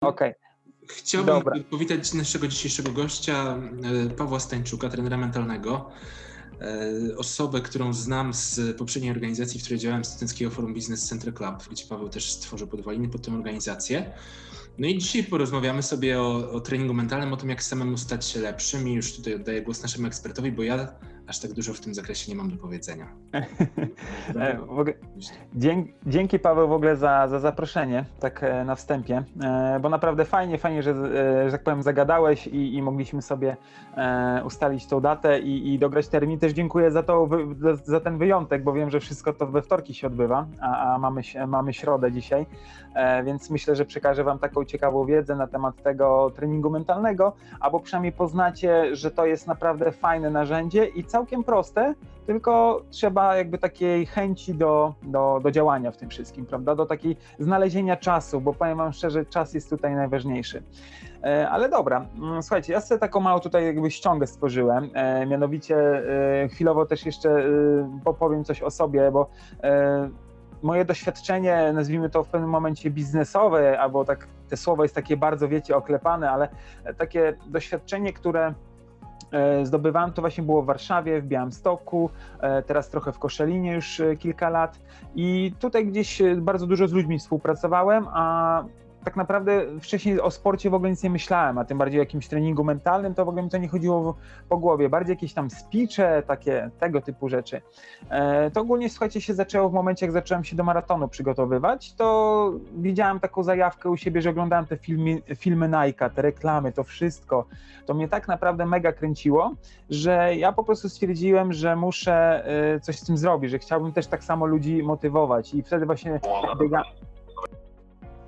Okej. Chciałbym Dobra. powitać naszego dzisiejszego gościa, e, Pawła Stańczuka, trenera mentalnego. E, Osobę, którą znam z poprzedniej organizacji, w której działałem, Studenckiego Forum Business Center Club, gdzie Paweł też stworzył podwaliny pod tę organizację. No i dzisiaj porozmawiamy sobie o, o treningu mentalnym, o tym, jak samemu stać się lepszym i już tutaj oddaję głos naszemu ekspertowi, bo ja aż tak dużo w tym zakresie nie mam do powiedzenia. E, ogóle- Dzięki, dzięki Paweł w ogóle za, za zaproszenie, tak e, na wstępie, e, bo naprawdę fajnie, fajnie, że, że tak powiem zagadałeś i, i mogliśmy sobie ustalić tą datę i, i dograć termin. Też dziękuję za, to, za, ten wyjątek, bo wiem, że wszystko to we wtorki się odbywa, a, a mamy, mamy środę dzisiaj, więc myślę, że przekażę Wam taką ciekawą wiedzę na temat tego treningu mentalnego, albo przynajmniej poznacie, że to jest naprawdę fajne narzędzie i całkiem proste, tylko trzeba jakby takiej chęci do, do, do działania w tym wszystkim, prawda? Do takiej znalezienia czasu, bo powiem Wam szczerze, czas jest tutaj najważniejszy. E, Ale dobra, mm, słuchajcie, ja sobie taką małą tutaj jakby ściągę stworzyłem, e, mianowicie e, chwilowo też jeszcze popowiem coś o sobie, bo moje doświadczenie, nazwijmy to w pewnym momencie biznesowe, albo tak te słowo jest takie bardzo, wiecie, oklepane, ale takie doświadczenie, które zdobywałem, to właśnie było w Warszawie, w Białymstoku, e, teraz trochę w Koszalinie już e, kilka lat. I tutaj gdzieś e, bardzo dużo z ludźmi współpracowałem, a tak naprawdę wcześniej o sporcie w ogóle nic nie myślałem, a tym bardziej o jakimś treningu mentalnym, to w ogóle mi to nie chodziło po głowie, bardziej jakieś tam speeche, takie tego typu rzeczy. E, To ogólnie, słuchajcie, się zaczęło w momencie, jak zacząłem się do maratonu przygotowywać, to widziałem taką zajawkę u siebie, że oglądałem te filmy, filmy Nike'a, te reklamy, to wszystko. To mnie tak naprawdę mega kręciło, że ja po prostu stwierdziłem, że muszę e, coś z tym zrobić, że chciałbym też tak samo ludzi motywować i wtedy właśnie biega...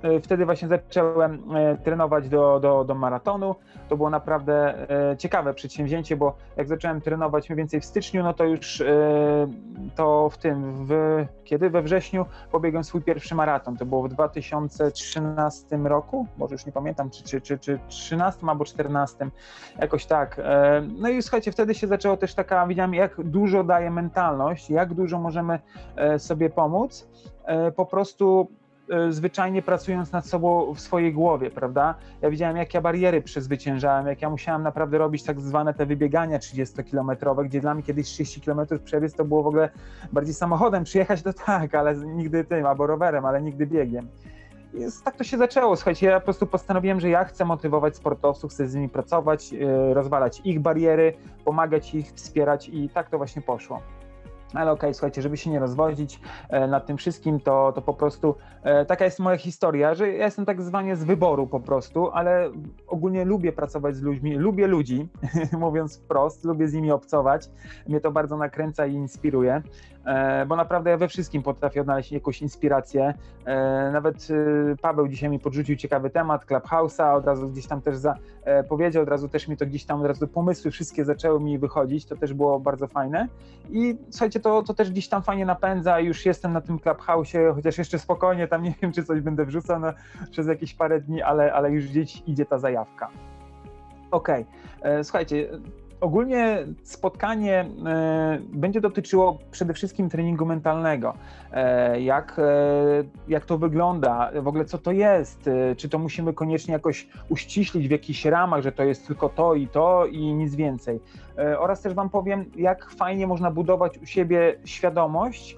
e, Wtedy właśnie zacząłem e, trenować do, do, do maratonu. To było naprawdę e, ciekawe przedsięwzięcie, bo jak zacząłem trenować mniej więcej w styczniu, no to już to w tym, w, kiedy we wrześniu pobiegłem swój pierwszy maraton. To było w 2013 roku, może już nie pamiętam, czy, czy, czy, czy 13 albo 14, jakoś tak. No i słuchajcie, wtedy się zaczęło też taka, widziałem jak dużo daje mentalność, jak dużo możemy sobie pomóc, po prostu zwyczajnie pracując nad sobą w swojej głowie, prawda? Ja widziałem, jak ja bariery przezwyciężałem, jak ja musiałem naprawdę robić tak zwane te wybiegania 30-kilometrowe, gdzie dla mnie kiedyś 30 km przebiec to było w ogóle bardziej samochodem przyjechać, to tak, ale nigdy tym, albo rowerem, ale nigdy biegiem. I tak to się zaczęło, słuchajcie, ja po prostu postanowiłem, że ja chcę motywować sportowców, chcę z nimi pracować, yy, rozwalać ich bariery, pomagać ich, wspierać i tak to właśnie poszło. Ale okej, słuchajcie, żeby się nie rozwodzić e, nad tym wszystkim, to, to po prostu e, taka jest moja historia, że ja jestem tak zwanie z wyboru po prostu, ale ogólnie lubię pracować z ludźmi, lubię ludzi, mówiąc wprost, lubię z nimi obcować. Mnie to bardzo nakręca i inspiruje, bo naprawdę ja we wszystkim potrafię odnaleźć jakąś inspirację. E, Nawet e, Paweł dzisiaj mi podrzucił ciekawy temat Clubhouse'a, od razu gdzieś tam też za, e, powiedział, od razu też mi to gdzieś tam, od razu pomysły wszystkie zaczęły mi wychodzić, to też było bardzo fajne. I słuchajcie, to, to też gdzieś tam fajnie napędza, już jestem na tym Clubhouse'ie, chociaż jeszcze spokojnie, tam nie wiem, czy coś będę wrzucał no, przez jakieś parę dni, ale, ale już gdzieś idzie ta zajawka. Okej, e, słuchajcie, ogólnie spotkanie e, będzie dotyczyło przede wszystkim treningu mentalnego. E, jak, e, jak to wygląda, w ogóle co to jest, czy to musimy koniecznie jakoś uściślić w jakichś ramach, że to jest tylko to i to i nic więcej. Oraz też Wam powiem, jak fajnie można budować u siebie świadomość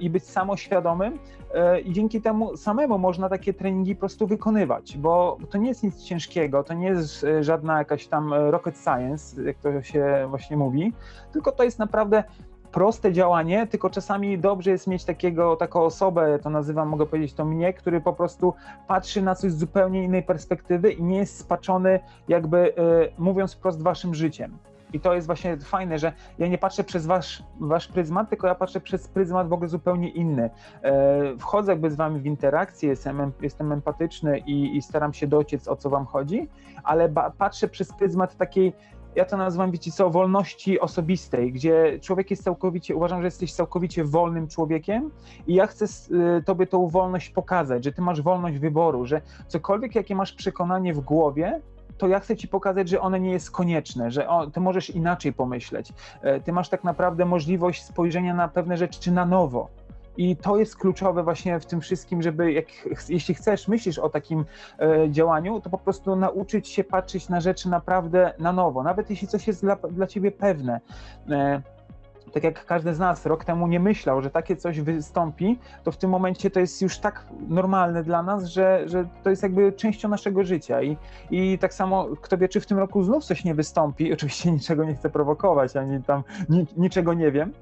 i być samoświadomym e, i dzięki temu samemu można takie treningi po prostu wykonywać, bo to nie jest nic ciężkiego, to nie jest e, żadna jakaś tam e, rocket science, jak to się właśnie mówi, tylko to jest naprawdę proste działanie, tylko czasami dobrze jest mieć takiego, taką osobę, to nazywam, mogę powiedzieć to mnie, który po prostu patrzy na coś z zupełnie innej perspektywy i nie jest spaczony jakby e, mówiąc wprost waszym życiem. I to jest właśnie fajne, że ja nie patrzę przez wasz, wasz pryzmat, tylko ja patrzę przez pryzmat w ogóle zupełnie inny. E, wchodzę jakby z wami w interakcję, jestem, em- jestem empatyczny i, i staram się dociec, o co wam chodzi, ale patrzę przez pryzmat takiej, ja to nazywam, wiecie co, wolności osobistej, gdzie człowiek jest całkowicie, uważam, że jesteś całkowicie wolnym człowiekiem i ja chcę y, tobie tą wolność pokazać, że ty masz wolność wyboru, że cokolwiek, jakie masz przekonanie w głowie, to ja chcę ci pokazać, że one nie jest konieczne, że o, ty możesz inaczej pomyśleć. E, Ty masz tak naprawdę możliwość spojrzenia na pewne rzeczy na nowo. I to jest kluczowe właśnie w tym wszystkim, żeby jak, jeśli chcesz, myślisz o takim e, działaniu, to po prostu nauczyć się patrzeć na rzeczy naprawdę na nowo, nawet jeśli coś jest dla, dla ciebie pewne. E, tak jak każdy z nas rok temu nie myślał, że takie coś wystąpi, to w tym momencie to jest już tak normalne dla nas, że, że to jest jakby częścią naszego życia. I, I tak samo, kto wie, czy w tym roku znów coś nie wystąpi. Oczywiście niczego nie chcę prowokować, ani tam ni, niczego nie wiem,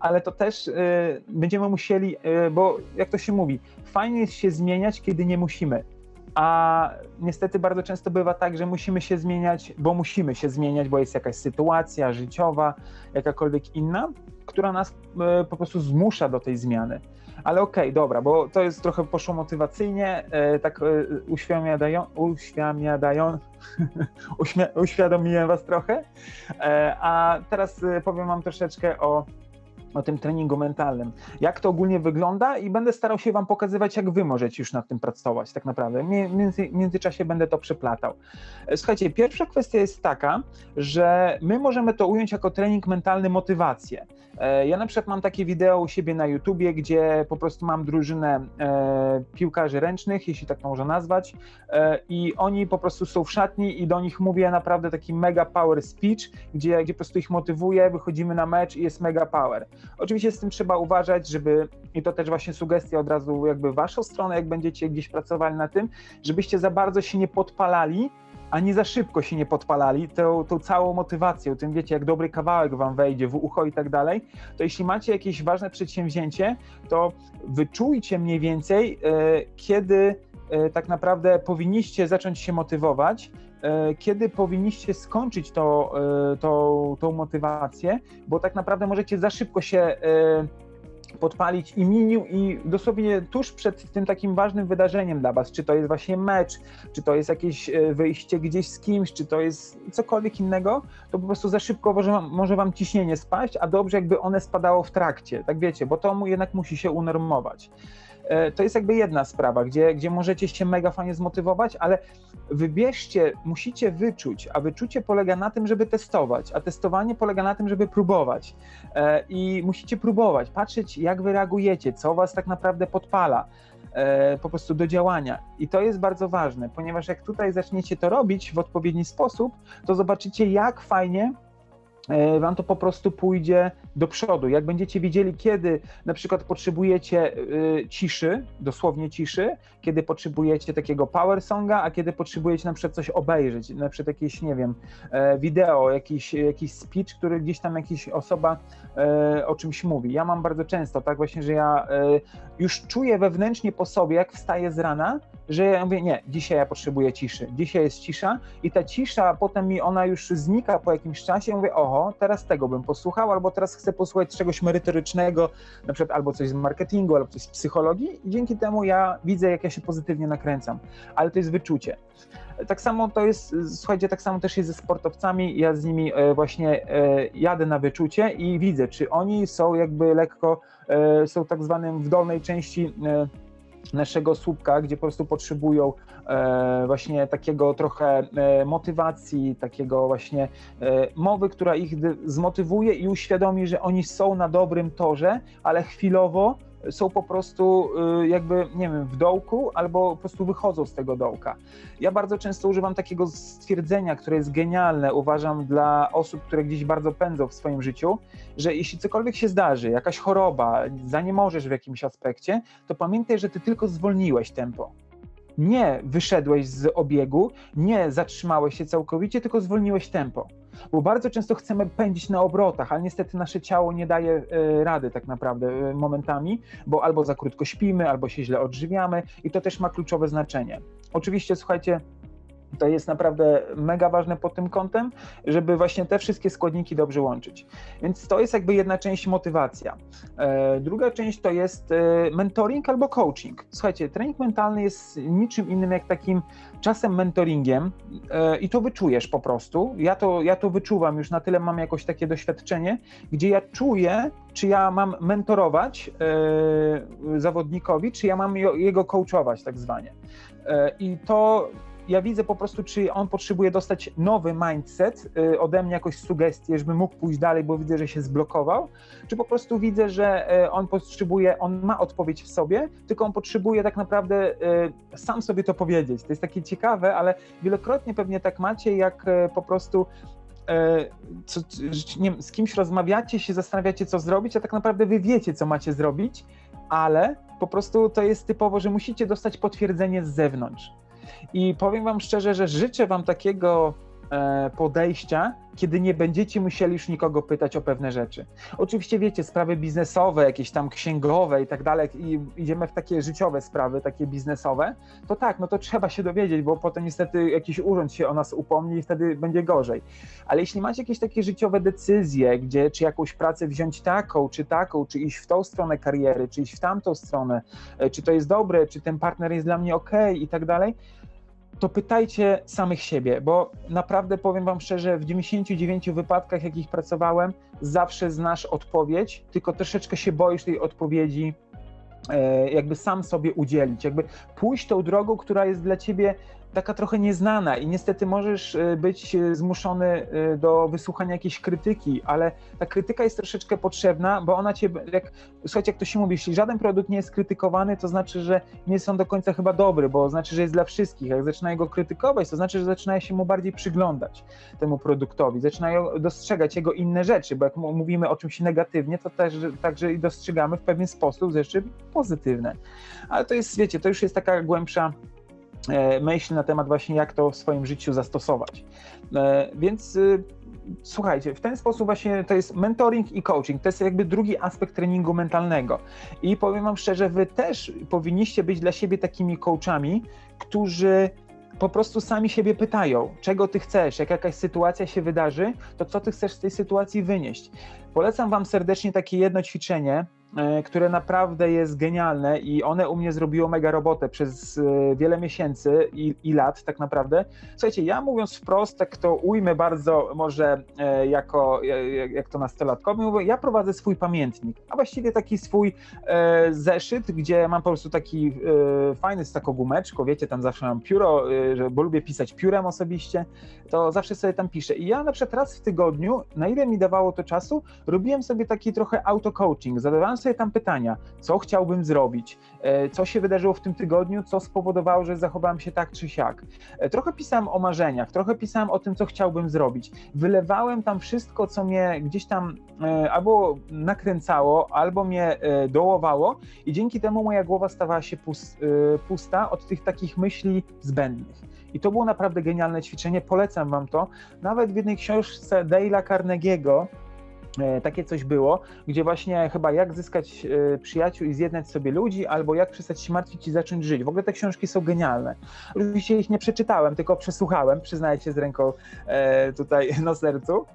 ale to też y, będziemy musieli, y, bo jak to się mówi, fajnie jest się zmieniać, kiedy nie musimy. A niestety bardzo często bywa tak, że musimy się zmieniać, bo musimy się zmieniać, bo jest jakaś sytuacja życiowa, jakakolwiek inna, która nas e, po prostu zmusza do tej zmiany. Ale okej, okay, dobra, bo to jest trochę poszło motywacyjnie, e, tak e, uświadamiadają, uświadamiadają, uświadomiłem was trochę. A teraz powiem wam troszeczkę o o tym treningu mentalnym. Jak to ogólnie wygląda i będę starał się Wam pokazywać, jak Wy możecie już nad tym pracować tak naprawdę. W między, międzyczasie będę to przeplatał. E, słuchajcie, pierwsza kwestia jest taka, że my możemy to ująć jako trening mentalny motywację. E, ja na przykład mam takie wideo u siebie na YouTubie, gdzie po prostu mam drużynę e, piłkarzy ręcznych, jeśli tak można nazwać, i oni po prostu są w szatni i do nich mówię naprawdę taki mega power speech, gdzie, gdzie po prostu ich motywuję, wychodzimy na mecz i jest mega power. Oczywiście z tym trzeba uważać, żeby, i to też właśnie sugestia od razu jakby waszą stronę, jak będziecie gdzieś pracowali na tym, żebyście za bardzo się nie podpalali, ani za szybko się nie podpalali, tą, tą całą motywacją, tym wiecie, jak dobry kawałek wam wejdzie w ucho i tak dalej, to jeśli macie jakieś ważne przedsięwzięcie, to wyczujcie mniej więcej, e, kiedy e, tak naprawdę powinniście zacząć się motywować, E, kiedy powinniście skończyć to, to, tą motywację, bo tak naprawdę możecie za szybko się podpalić i minił i dosłownie tuż przed tym takim ważnym wydarzeniem dla was, czy to jest właśnie mecz, czy to jest jakieś wyjście gdzieś z kimś, czy to jest cokolwiek innego, to po prostu za szybko może, może wam ciśnienie spaść, a dobrze jakby one spadało w trakcie, tak wiecie, bo to jednak musi się unormować. E, to jest jakby jedna sprawa, gdzie, gdzie możecie się mega fajnie zmotywować, ale wybierzcie, musicie wyczuć, a wyczucie polega na tym, żeby testować, a testowanie polega na tym, żeby próbować. E, I musicie próbować, patrzeć, jak wy reagujecie, co was tak naprawdę podpala e, po prostu do działania. I to jest bardzo ważne, ponieważ jak tutaj zaczniecie to robić w odpowiedni sposób, to zobaczycie, jak fajnie wam to po prostu pójdzie do przodu. Jak będziecie wiedzieli, kiedy na przykład potrzebujecie e, ciszy, dosłownie ciszy, kiedy potrzebujecie takiego power songa, a kiedy potrzebujecie na przykład coś obejrzeć, na przykład jakieś, nie wiem, e, wideo, jakiś, jakiś speech, który gdzieś tam jakaś osoba o czymś mówi. Ja mam bardzo często tak właśnie, że ja już czuję wewnętrznie po sobie, jak wstaję z rana, że ja mówię, nie, dzisiaj ja potrzebuję ciszy, dzisiaj jest cisza i ta cisza potem mi ona już znika po jakimś czasie, ja mówię, oho, teraz tego bym posłuchał, albo teraz chcę posłuchać czegoś merytorycznego, na przykład albo coś z marketingu, albo coś z psychologii i dzięki temu ja widzę, jak ja się pozytywnie nakręcam, ale to jest wyczucie. Tak samo to jest, słuchajcie, tak samo też jest ze sportowcami, ja z nimi e, właśnie e, jadę na wyczucie i widzę, czy oni są jakby lekko, e, są tak zwanym w dolnej części naszego słupka, gdzie po prostu potrzebują e, właśnie takiego trochę e, motywacji, takiego właśnie e, mowy, która ich zmotywuje i uświadomi, że oni są na dobrym torze, ale chwilowo są po prostu y, jakby, nie wiem, w dołku albo po prostu wychodzą z tego dołka. Ja bardzo często używam takiego stwierdzenia, które jest genialne, uważam, dla osób, które gdzieś bardzo pędzą w swoim życiu, że jeśli cokolwiek się zdarzy, jakaś choroba, zaniemożesz w jakimś aspekcie, to pamiętaj, że ty tylko zwolniłeś tempo nie wyszedłeś z obiegu, nie zatrzymałeś się całkowicie, tylko zwolniłeś tempo. Bo bardzo często chcemy pędzić na obrotach, ale niestety nasze ciało nie daje e, rady tak naprawdę e, momentami, bo albo za krótko śpimy, albo się źle odżywiamy i to też ma kluczowe znaczenie. Oczywiście, słuchajcie, to jest naprawdę mega ważne pod tym kątem, żeby właśnie te wszystkie składniki dobrze łączyć. Więc to jest jakby jedna część motywacja. E, druga część to jest e, mentoring albo coaching. Słuchajcie, trening mentalny jest niczym innym jak takim czasem mentoringiem e, i to wyczujesz po prostu. Ja to, ja to wyczuwam, już na tyle mam jakoś takie doświadczenie, gdzie ja czuję, czy ja mam mentorować zawodnikowi, czy ja mam jego coachować tak zwanie. I to ja widzę po prostu, czy on potrzebuje dostać nowy mindset, y, ode mnie jakąś sugestię, żeby mógł pójść dalej, bo widzę, że się zblokował, czy po prostu widzę, że y, on potrzebuje, on ma odpowiedź w sobie, tylko on potrzebuje tak naprawdę y, sam sobie to powiedzieć. To jest takie ciekawe, ale wielokrotnie pewnie tak macie, jak po prostu co, nie wiem, z kimś rozmawiacie, się zastanawiacie, co zrobić, a tak naprawdę wy wiecie, co macie zrobić, ale po prostu to jest typowo, że musicie dostać potwierdzenie z zewnątrz. I powiem Wam szczerze, że życzę Wam takiego podejścia, kiedy nie będziecie musieli już nikogo pytać o pewne rzeczy. Oczywiście wiecie, sprawy biznesowe, jakieś tam księgowe i tak dalej, i idziemy w takie życiowe sprawy, takie biznesowe, to tak, no to trzeba się dowiedzieć, bo potem niestety jakiś urząd się o nas upomni i wtedy będzie gorzej. Ale jeśli macie jakieś takie życiowe decyzje, gdzie czy jakąś pracę wziąć taką, czy taką, czy iść w tą stronę kariery, czy iść w tamtą stronę, e, czy to jest dobre, czy ten partner jest dla mnie ok i tak dalej, to pytajcie samych siebie, bo naprawdę powiem Wam szczerze, w 99 wypadkach, jakich pracowałem, zawsze znasz odpowiedź, tylko troszeczkę się boisz tej odpowiedzi e, jakby sam sobie udzielić, jakby pójść tą drogą, która jest dla ciebie taka trochę nieznana i niestety możesz e, być e, zmuszony e, do wysłuchania jakiejś krytyki, ale ta krytyka jest troszeczkę potrzebna, bo ona cię, jak, słuchajcie, jak to się mówi, jeśli żaden produkt nie jest krytykowany, to znaczy, że nie jest on do końca chyba dobry, bo znaczy, że jest dla wszystkich. Jak zaczynają go krytykować, to znaczy, że zaczynają się mu bardziej przyglądać temu produktowi, zaczynają dostrzegać jego inne rzeczy, bo jak mówimy o czymś negatywnie, to też także i dostrzegamy w pewien sposób rzeczy pozytywne. Ale to jest, wiecie, to już jest taka głębsza myśl na temat właśnie jak to w swoim życiu zastosować. E, więc y, słuchajcie, w ten sposób właśnie to jest mentoring i coaching. To jest jakby drugi aspekt treningu mentalnego. I powiem Wam szczerze, Wy też powinniście być dla siebie takimi coachami, którzy po prostu sami siebie pytają, czego ty chcesz, jak jakaś sytuacja się wydarzy, to co ty chcesz z tej sytuacji wynieść. Polecam Wam serdecznie takie jedno ćwiczenie, E, które naprawdę jest genialne i one u mnie zrobiło mega robotę przez e, wiele miesięcy i, i, lat tak naprawdę. Słuchajcie, ja mówiąc wprost, tak to ujmę bardzo może e, jako, jak to nastolatkowi, mówię, ja prowadzę swój pamiętnik, a właściwie taki swój zeszyt, gdzie mam po prostu taki fajny z taką gumeczką, wiecie, tam zawsze mam pióro, bo lubię pisać piórem osobiście, to zawsze sobie tam piszę. I ja na przykład raz w tygodniu, na ile mi dawało to czasu, robiłem sobie taki trochę auto-coaching, zadawałem sobie tam pytania, co chciałbym zrobić, e, co się wydarzyło w tym tygodniu, co spowodowało, że zachowałem się tak czy siak. E, trochę pisałem o marzeniach, trochę pisałem o tym, co chciałbym zrobić. Wylewałem tam wszystko, co mnie gdzieś tam e, albo nakręcało, albo mnie dołowało i dzięki temu moja głowa stawała się pusta od tych takich myśli zbędnych. I to było naprawdę genialne ćwiczenie, polecam Wam to. Nawet w jednej książce Dale'a Carnegie'ego, takie coś było, gdzie właśnie chyba jak zyskać e, przyjaciół i zjednać sobie ludzi, albo jak przestać się martwić i zacząć żyć. W ogóle te książki są genialne. Oczywiście ich nie przeczytałem, tylko przesłuchałem, przyznaję się z ręką e, tutaj na sercu.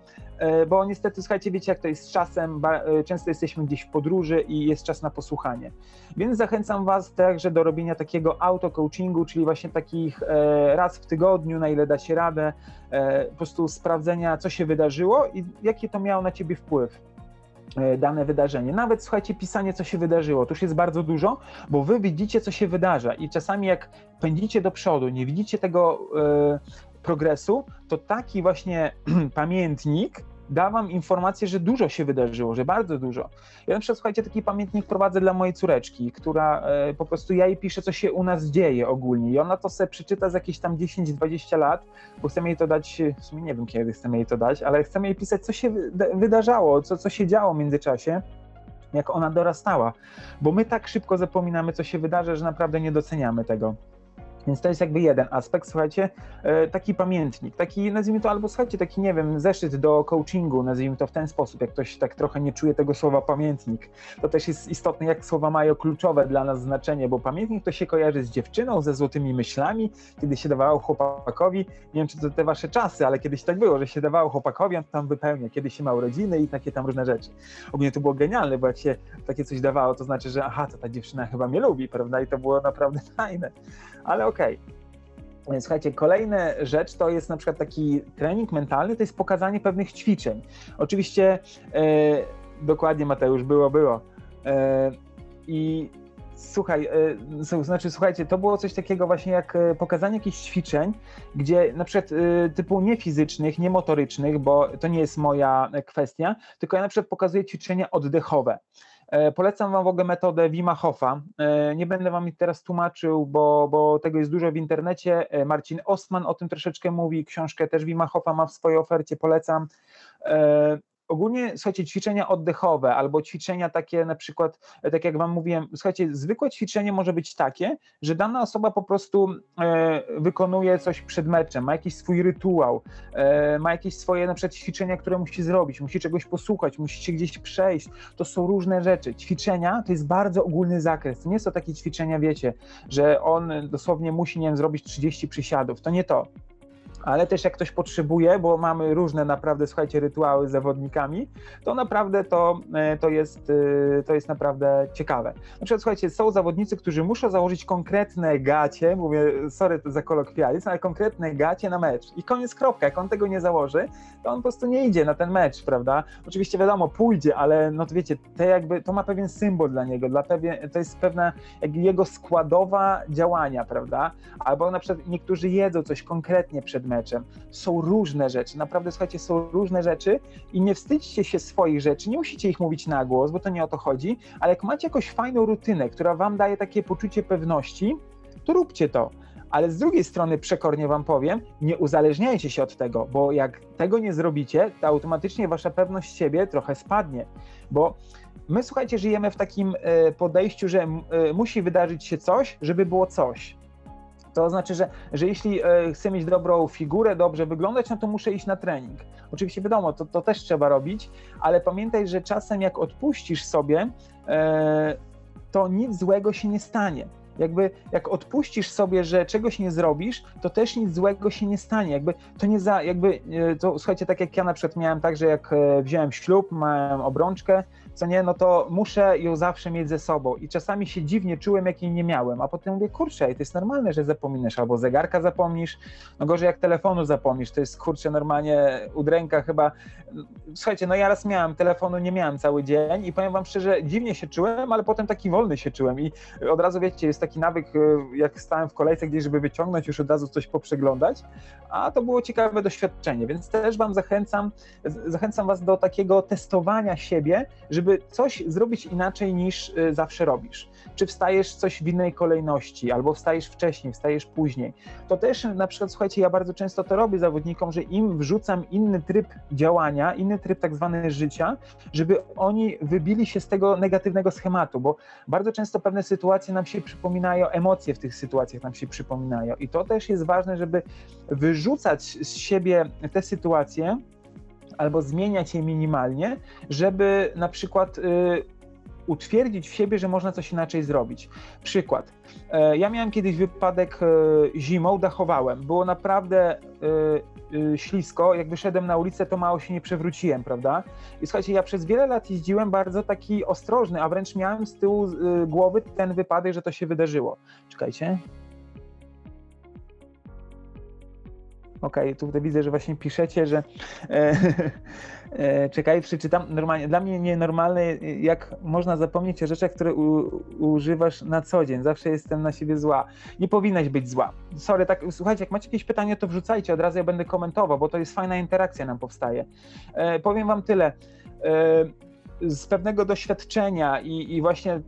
E, bo niestety, słuchajcie, wiecie jak to jest z czasem, e, często jesteśmy gdzieś w podróży i jest czas na posłuchanie. Więc zachęcam Was także do robienia takiego auto-coachingu, czyli właśnie takich e, raz w tygodniu, na ile da się radę, po prostu sprawdzenia, co się wydarzyło i jaki to miało na Ciebie wpływ dane wydarzenie. Nawet słuchajcie, pisanie, co się wydarzyło, to już jest bardzo dużo, bo wy widzicie, co się wydarza i czasami jak pędzicie do przodu, nie widzicie tego progresu, to taki właśnie pamiętnik da wam informację, że dużo się wydarzyło, że bardzo dużo. Ja na przykład, słuchajcie, taki pamiętnik prowadzę dla mojej córeczki, która e, po prostu ja jej piszę, co się u nas dzieje ogólnie i ona to sobie przeczyta za jakieś tam 10-20 lat, bo chcemy jej to dać, w sumie nie wiem kiedy chcemy jej to dać, ale chcemy jej pisać, co się wydarzało, co, co się działo w międzyczasie jak ona dorastała, bo my tak szybko zapominamy, co się wydarzy, że naprawdę nie doceniamy tego. Więc to jest jakby jeden aspekt, słuchajcie, e, taki pamiętnik, taki nazwijmy to albo słuchajcie, taki nie wiem, zeszyt do coachingu, nazwijmy to w ten sposób, jak ktoś tak trochę nie czuje tego słowa pamiętnik. To też jest istotne, jak słowa mają kluczowe dla nas znaczenie, bo pamiętnik to się kojarzy z dziewczyną, ze złotymi myślami, kiedy się dawało chłopakowi, nie wiem czy to te wasze czasy, ale kiedyś tak było, że się dawało chłopakowi, on tam wypełnia, kiedy się ma urodziny i takie tam różne rzeczy. Ogólnie to było genialne, bo jak się takie coś dawało, to znaczy, że aha, to ta dziewczyna chyba mnie lubi, prawda? I to było naprawdę fajne. Ale Okay. Słuchajcie, kolejna rzecz to jest na przykład taki trening mentalny, to jest pokazanie pewnych ćwiczeń. Oczywiście, e, dokładnie Mateusz, było, było. E, I słuchaj, e, znaczy słuchajcie, to było coś takiego właśnie jak e, pokazanie jakichś ćwiczeń, gdzie na przykład e, typu nie fizycznych, nie motorycznych, bo to nie jest moja kwestia, tylko ja na przykład pokazuję ćwiczenia oddechowe. Polecam Wam w ogóle metodę Wima Hofa. Nie będę Wam teraz tłumaczył, bo, bo tego jest dużo w internecie. Marcin Ostman o tym troszeczkę mówi, książkę też Wima Hofa ma w swojej ofercie, polecam ogólnie, słuchajcie, ćwiczenia oddechowe albo ćwiczenia takie na przykład, tak jak wam mówiłem, słuchajcie, zwykłe ćwiczenie może być takie, że dana osoba po prostu e, wykonuje coś przed meczem, ma jakiś swój rytuał, e, ma jakieś swoje na przykład ćwiczenia, które musi zrobić, musi czegoś posłuchać, musi się gdzieś przejść, to są różne rzeczy. Ćwiczenia to jest bardzo ogólny zakres, nie są takie ćwiczenia, wiecie, że on dosłownie musi, nie wiem, zrobić 30 przysiadów, to nie to ale też jak ktoś potrzebuje, bo mamy różne naprawdę, słuchajcie, rytuały z zawodnikami, to naprawdę to, e, to, jest, e, to jest naprawdę ciekawe. Na przykład, słuchajcie, są zawodnicy, którzy muszą założyć konkretne gacie, mówię, sorry za kolokwializm, ale konkretne gacie na mecz i koniec, kropka. Jak on tego nie założy, to on po prostu nie idzie na ten mecz, prawda? Oczywiście wiadomo, pójdzie, ale no to wiecie, to jakby, to ma pewien symbol dla niego, dla pewien, to jest pewna jego składowa działania, prawda? Albo na przykład niektórzy jedzą coś konkretnie przed meczem. Są różne rzeczy, naprawdę słuchajcie, są różne rzeczy i nie wstydźcie się swoich rzeczy, nie musicie ich mówić na głos, bo to nie o to chodzi, ale jak macie jakąś fajną rutynę, która wam daje takie poczucie pewności, to róbcie to. Ale z drugiej strony przekornie wam powiem, nie uzależniajcie się od tego, bo jak tego nie zrobicie, to automatycznie wasza pewność siebie trochę spadnie, bo my słuchajcie, żyjemy w takim e, podejściu, że e, musi wydarzyć się coś, żeby było coś. To znaczy, że, że jeśli e, chcę mieć dobrą figurę, dobrze wyglądać, no to muszę iść na trening. Oczywiście wiadomo, to, to też trzeba robić, ale pamiętaj, że czasem jak odpuścisz sobie, e, to nic złego się nie stanie. Jakby jak odpuścisz sobie, że czegoś nie zrobisz, to też nic złego się nie stanie. Jakby to nie za, jakby e, to słuchajcie, tak jak ja na przykład miałem tak, że jak wziąłem ślub, miałem obrączkę, co nie, no to muszę ją zawsze mieć ze sobą. I czasami się dziwnie czułem, jak jej nie miałem, a potem mówię, kurczę, to jest normalne, że zapomnisz, albo zegarka zapomnisz, no gorzej jak telefonu zapomnisz, to jest kurczę normalnie udręka chyba. Słuchajcie, no ja raz miałem, telefonu nie miałem cały dzień i powiem wam szczerze, dziwnie się czułem, ale potem taki wolny się czułem. I od razu wiecie, jest taki nawyk, y, jak stałem w kolejce gdzieś, żeby wyciągnąć, już od razu coś poprzeglądać, a to było ciekawe doświadczenie, więc też wam zachęcam, zachęcam was do takiego testowania siebie, żeby żeby coś zrobić inaczej niż y, zawsze robisz. Czy wstajesz coś w innej kolejności, albo wstajesz wcześniej, wstajesz później. To też na przykład, słuchajcie, ja bardzo często to robię zawodnikom, że im wrzucam inny tryb działania, inny tryb tak zwany życia, żeby oni wybili się z tego negatywnego schematu, bo bardzo często pewne sytuacje nam się przypominają, emocje w tych sytuacjach nam się przypominają. I to też jest ważne, żeby wyrzucać z siebie te sytuacje, albo zmieniać je minimalnie, żeby na przykład y, utwierdzić w siebie, że można coś inaczej zrobić. Przykład. E, ja miałem kiedyś wypadek e, zimą, dachowałem. Było naprawdę e, ślisko. Jak wyszedłem na ulicę, to mało się nie przewróciłem, prawda? I słuchajcie, ja przez wiele lat jeździłem bardzo taki ostrożny, a wręcz miałem z tyłu głowy ten wypadek, że to się wydarzyło. Czekajcie. Okej, okay, tutaj widzę, że właśnie piszecie, że e, e, czekaj, przeczytam. Normalnie, dla mnie nienormalne, jak można zapomnieć o rzeczach, które u, używasz na co dzień. Zawsze jestem na siebie zła. Nie powinnaś być zła. Sorry, tak, słuchajcie, jak macie jakieś pytanie, to wrzucajcie, od razu ja będę komentował, bo to jest fajna interakcja nam powstaje. E, powiem wam tyle e, z pewnego doświadczenia i, i właśnie y,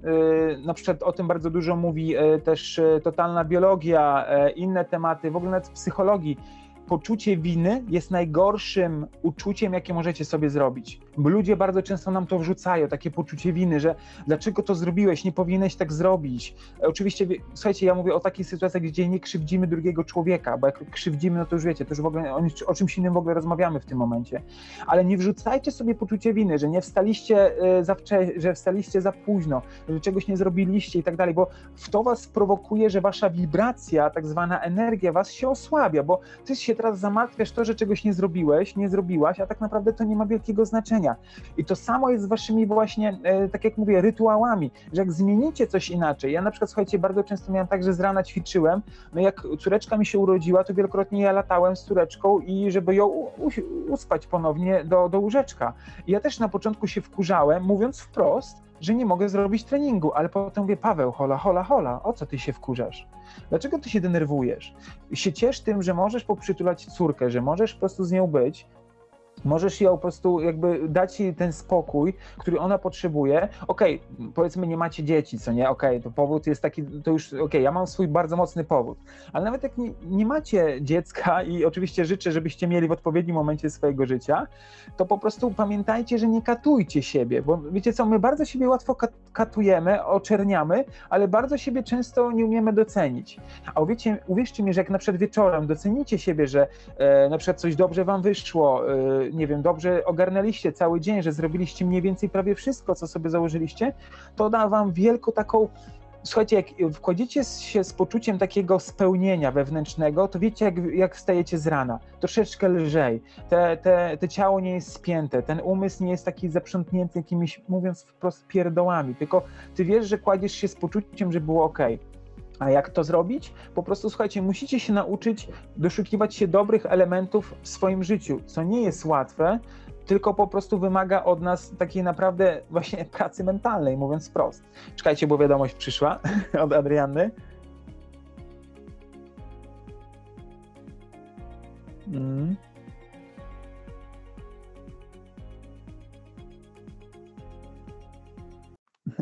na przykład o tym bardzo dużo mówi y, też y, totalna biologia, inne tematy, w ogóle nawet psychologii poczucie winy jest najgorszym uczuciem, jakie możecie sobie zrobić. Bo ludzie bardzo często nam to wrzucają, takie poczucie winy, że dlaczego to zrobiłeś, nie powinieneś tak zrobić. Oczywiście, słuchajcie, ja mówię o takich sytuacjach, gdzie nie krzywdzimy drugiego człowieka, bo jak krzywdzimy, no to już wiecie, to już w ogóle o, czymś innym w ogóle rozmawiamy w tym momencie. Ale nie wrzucajcie sobie poczucie winy, że nie wstaliście e, za wcze- że wstaliście za późno, że czegoś nie zrobiliście i tak dalej, bo w to was prowokuje, że wasza wibracja, tak zwana energia was się osłabia, bo ty się się teraz zamartwiasz to, że czegoś nie zrobiłeś, nie zrobiłaś, a tak naprawdę to nie ma wielkiego znaczenia. I to samo jest z waszymi właśnie, e, tak jak mówię, rytuałami, że jak zmienicie coś inaczej. Ja na przykład, słuchajcie, bardzo często miałem tak, że z rana ćwiczyłem, no jak córeczka mi się urodziła, to wielokrotnie ja latałem z córeczką i żeby ją uspać ponownie do, do łóżeczka. I ja też na początku się wkurzałem, mówiąc wprost, że nie mogę zrobić treningu, ale potem mówię, Paweł, hola, hola, hola, o co ty się wkurzasz? Dlaczego ty się denerwujesz? Się ciesz tym, że możesz poprzytulać córkę, że możesz po prostu z nią być, Możesz ją po prostu jakby dać jej ten spokój, który ona potrzebuje. Okej, okay, powiedzmy nie macie dzieci, co nie? Okej, okay, to powód jest taki, to już okej, okay, ja mam swój bardzo mocny powód. Ale nawet jak nie, nie, macie dziecka i oczywiście życzę, żebyście mieli w odpowiednim momencie swojego życia, to po prostu pamiętajcie, że nie katujcie siebie, bo wiecie co, my bardzo siebie łatwo katujemy, oczerniamy, ale bardzo siebie często nie umiemy docenić. A uwiecie, uwierzcie mi, że jak na przykład wieczorem docenicie siebie, że e, na przykład coś dobrze wam wyszło, e, nie wiem, dobrze ogarnęliście cały dzień, że zrobiliście mniej więcej prawie wszystko, co sobie założyliście, to da wam wielką taką Słuchajcie, jak wchodzicie się z poczuciem takiego spełnienia wewnętrznego, to wiecie, jak, jak wstajecie z rana. Troszeczkę lżej. Te, te, te ciało nie jest spięte, ten umysł nie jest taki zaprzątnięty jakimiś, mówiąc wprost, pierdołami, tylko ty wiesz, że kładziesz się z poczuciem, że było ok. A jak to zrobić? Po prostu słuchajcie, musicie się nauczyć doszukiwać się dobrych elementów w swoim życiu, co nie jest łatwe, tylko po prostu wymaga od nas takiej naprawdę właśnie pracy mentalnej, mówiąc wprost. Czekajcie, bo wiadomość przyszła od Adrianny. Mm.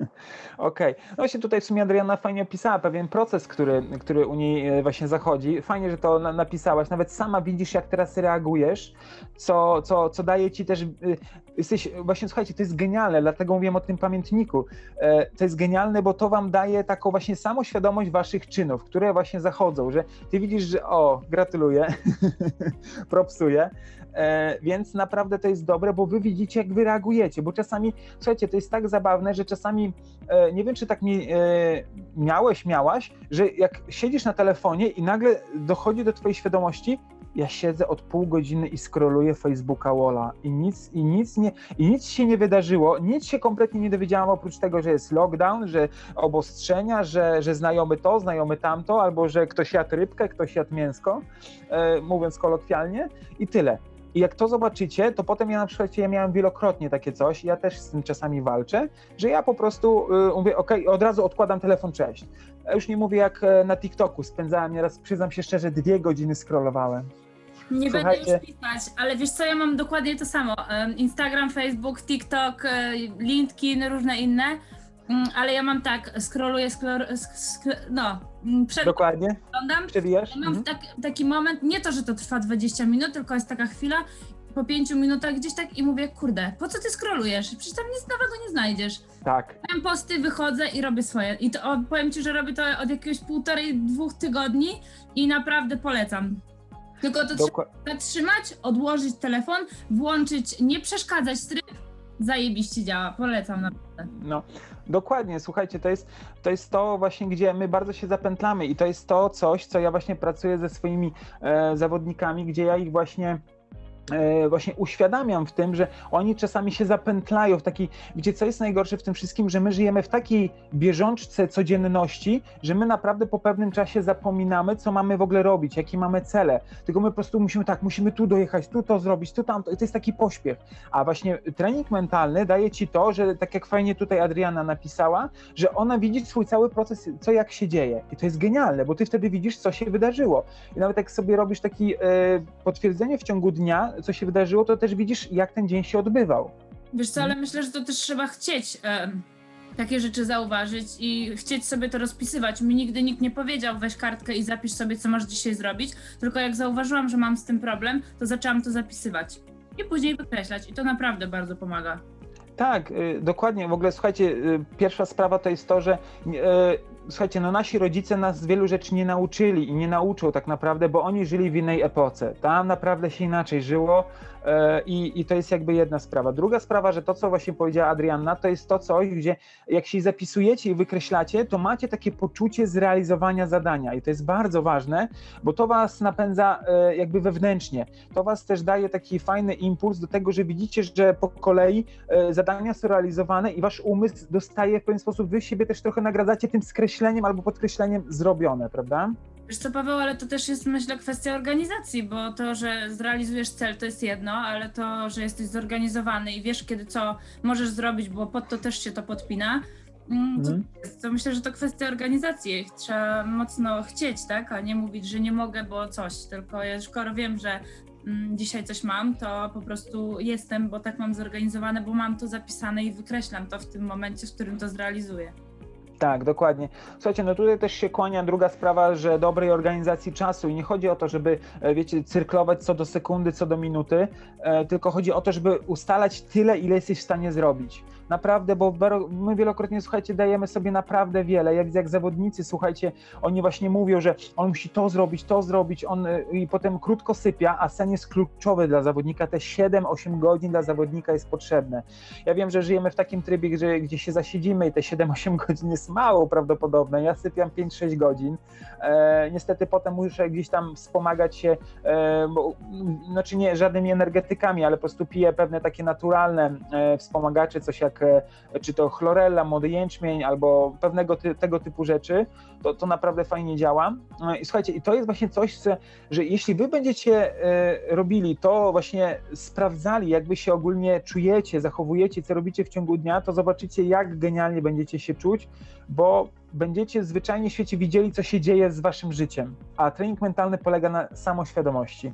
Okej. Okay. No właśnie tutaj w sumie Adriana fajnie opisała pewien proces, który, który u niej e, właśnie zachodzi. Fajnie, że to na, napisałaś. Nawet sama widzisz, jak teraz reagujesz, co, co, co daje ci też. Y, jesteś, właśnie słuchajcie, to jest genialne, dlatego mówiłem o tym pamiętniku. E, to jest genialne, bo to wam daje taką właśnie samoświadomość waszych czynów, które właśnie zachodzą, że ty widzisz, że o, gratuluję, propsuję, E, więc naprawdę to jest dobre, bo wy widzicie, jak wy reagujecie, bo czasami, słuchajcie, to jest tak zabawne, że czasami, e, nie wiem, czy tak mi, e, miałeś, miałaś, że jak siedzisz na telefonie i nagle dochodzi do twojej świadomości, ja siedzę od pół godziny i scrolluję Facebooka Walla i nic, i nic nie, i nic się nie wydarzyło, nic się kompletnie nie dowiedziałam oprócz tego, że jest lockdown, że obostrzenia, że, że znajomy to, znajomy tamto, albo że ktoś jadł rybkę, ktoś jadł mięsko, e, mówiąc kolokwialnie i tyle. I jak to zobaczycie, to potem ja na przykład ja miałem wielokrotnie takie coś, ja też z tym czasami walczę, że ja po prostu y, mówię, ok, od razu odkładam telefon, cześć. Ja już nie mówię jak e, na TikToku, spędzałem nieraz, przyznam się szczerze, dwie godziny scrollowałem. Nie Słuchajcie. będę już pisać, ale wiesz co, ja mam dokładnie to samo. Instagram, Facebook, TikTok, e, LinkedIn, różne inne Mm, ale ja mam tak, scrolluję, no, mm, przed Dokładnie. oglądam. Przewijasz? Mam mhm. tak, taki moment, nie to, że to trwa 20 minut, tylko jest taka chwila, po pięciu minutach gdzieś tak i mówię, kurde, po co ty scrollujesz? Przecież tam nic nowego nie znajdziesz. Tak. Mam posty, wychodzę i robię swoje. I to o, powiem ci, że robię to od jakiegoś półtorej, dwóch tygodni i naprawdę polecam. Tylko to Dokła- trzeba zatrzymać, odłożyć telefon, włączyć, nie przeszkadzać tryb, zajebiście działa, polecam naprawdę. No, dokładnie, słuchajcie, to jest, to jest to właśnie, gdzie my bardzo się zapętlamy i to jest to coś, co ja właśnie pracuję ze swoimi e, zawodnikami, gdzie ja ich właśnie właśnie uświadamiam w tym, że oni czasami się zapętlają w takiej, gdzie co jest najgorsze w tym wszystkim, że my żyjemy w takiej bieżączce codzienności, że my naprawdę po pewnym czasie zapominamy, co mamy w ogóle robić, jakie mamy cele. Tylko my po prostu musimy tak, musimy tu dojechać, tu to zrobić, tu tamto. I to jest taki pośpiech. A właśnie trening mentalny daje ci to, że tak jak fajnie tutaj Adriana napisała, że ona widzi swój cały proces, co jak się dzieje. I to jest genialne, bo ty wtedy widzisz, co się wydarzyło. I nawet jak sobie robisz takie potwierdzenie w ciągu dnia, co się wydarzyło, to też widzisz, jak ten dzień się odbywał. Wiesz co, ale myślę, że to też trzeba chcieć e, takie rzeczy zauważyć i chcieć sobie to rozpisywać. Mi nigdy nikt nie powiedział, weź kartkę i zapisz sobie, co masz dzisiaj zrobić, tylko jak zauważyłam, że mam z tym problem, to zaczęłam to zapisywać i później wykreślać i to naprawdę bardzo pomaga. Tak, y, dokładnie. W ogóle słuchajcie, y, pierwsza sprawa to jest to, że y, słuchajcie, no nasi rodzice nas wielu rzeczy nie nauczyli i nie nauczą tak naprawdę, bo oni żyli w innej epoce. Tam naprawdę się inaczej żyło i, i to jest jakby jedna sprawa. Druga sprawa, że to, co właśnie powiedziała Adrianna, to jest to coś, gdzie jak się zapisujecie i wykreślacie, to macie takie poczucie zrealizowania zadania i to jest bardzo ważne, bo to was napędza e, jakby wewnętrznie. To was też daje taki fajny impuls do tego, że widzicie, że po kolei e, zadania są realizowane i wasz umysł dostaje w pewien sposób, wy siebie też trochę nagradzacie tym skreśleniem albo podkreśleniem zrobione, prawda? Wiesz co, Paweł, ale to też jest, myślę, kwestia organizacji, bo to, że zrealizujesz cel, to jest jedno, ale to, że jesteś zorganizowany i wiesz, kiedy co możesz zrobić, bo pod to też się to podpina, mm, to, Mhm. to myślę, że to kwestia organizacji. Trzeba mocno chcieć, tak, a nie mówić, że nie mogę, bo coś, tylko ja skoro wiem, że mm, dzisiaj coś mam, to po prostu jestem, bo tak mam zorganizowane, bo mam to zapisane i wykreślam to w tym momencie, w którym to zrealizuję. Tak, dokładnie. Słuchajcie, no tutaj też się kłania druga sprawa, że dobrej organizacji czasu i nie chodzi o to, żeby, e, wiecie, cyrklować co do sekundy, co do minuty, e, tylko chodzi o to, żeby ustalać tyle, ile jesteś w stanie zrobić. Naprawdę, bo my wielokrotnie, słuchajcie, dajemy sobie naprawdę wiele. Ja widzę, jak zawodnicy, słuchajcie, oni właśnie mówią, że on musi to zrobić, to zrobić, on e, i potem krótko sypia, a sen jest kluczowy dla zawodnika. Te 7-8 godzin dla zawodnika jest potrzebne. Ja wiem, że żyjemy w takim trybie, gdzie, gdzie się zasiedzimy i te 7-8 godzin jest mało prawdopodobne. Ja sypiam 5-6 godzin. E, niestety potem muszę gdzieś tam wspomagać się, e, bo, znaczy nie żadnymi energetykami, ale po prostu piję pewne takie naturalne e, wspomagacze, coś jak czy to chlorella, młody jęczmień albo pewnego ty, tego typu rzeczy. To, to naprawdę fajnie działa. E, I słuchajcie, i to jest właśnie coś, że, jeśli wy będziecie e, robili to, właśnie sprawdzali, jak wy się ogólnie czujecie, zachowujecie, co robicie w ciągu dnia, to zobaczycie, jak genialnie będziecie się czuć, bo będziecie zwyczajnie w świecie widzieli, co się dzieje z waszym życiem. A trening mentalny polega na samoświadomości.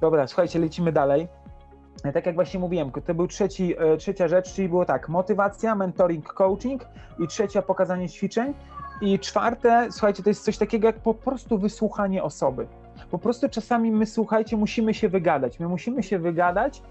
Dobra, słuchajcie, lecimy dalej. Tak jak właśnie mówiłem, to był trzeci, e, trzecia rzecz, czyli było tak, motywacja, mentoring, coaching i trzecia pokazanie ćwiczeń i czwarte, słuchajcie, to jest coś takiego jak po prostu wysłuchanie osoby. Po prostu czasami my, słuchajcie, musimy się wygadać. My musimy się wygadać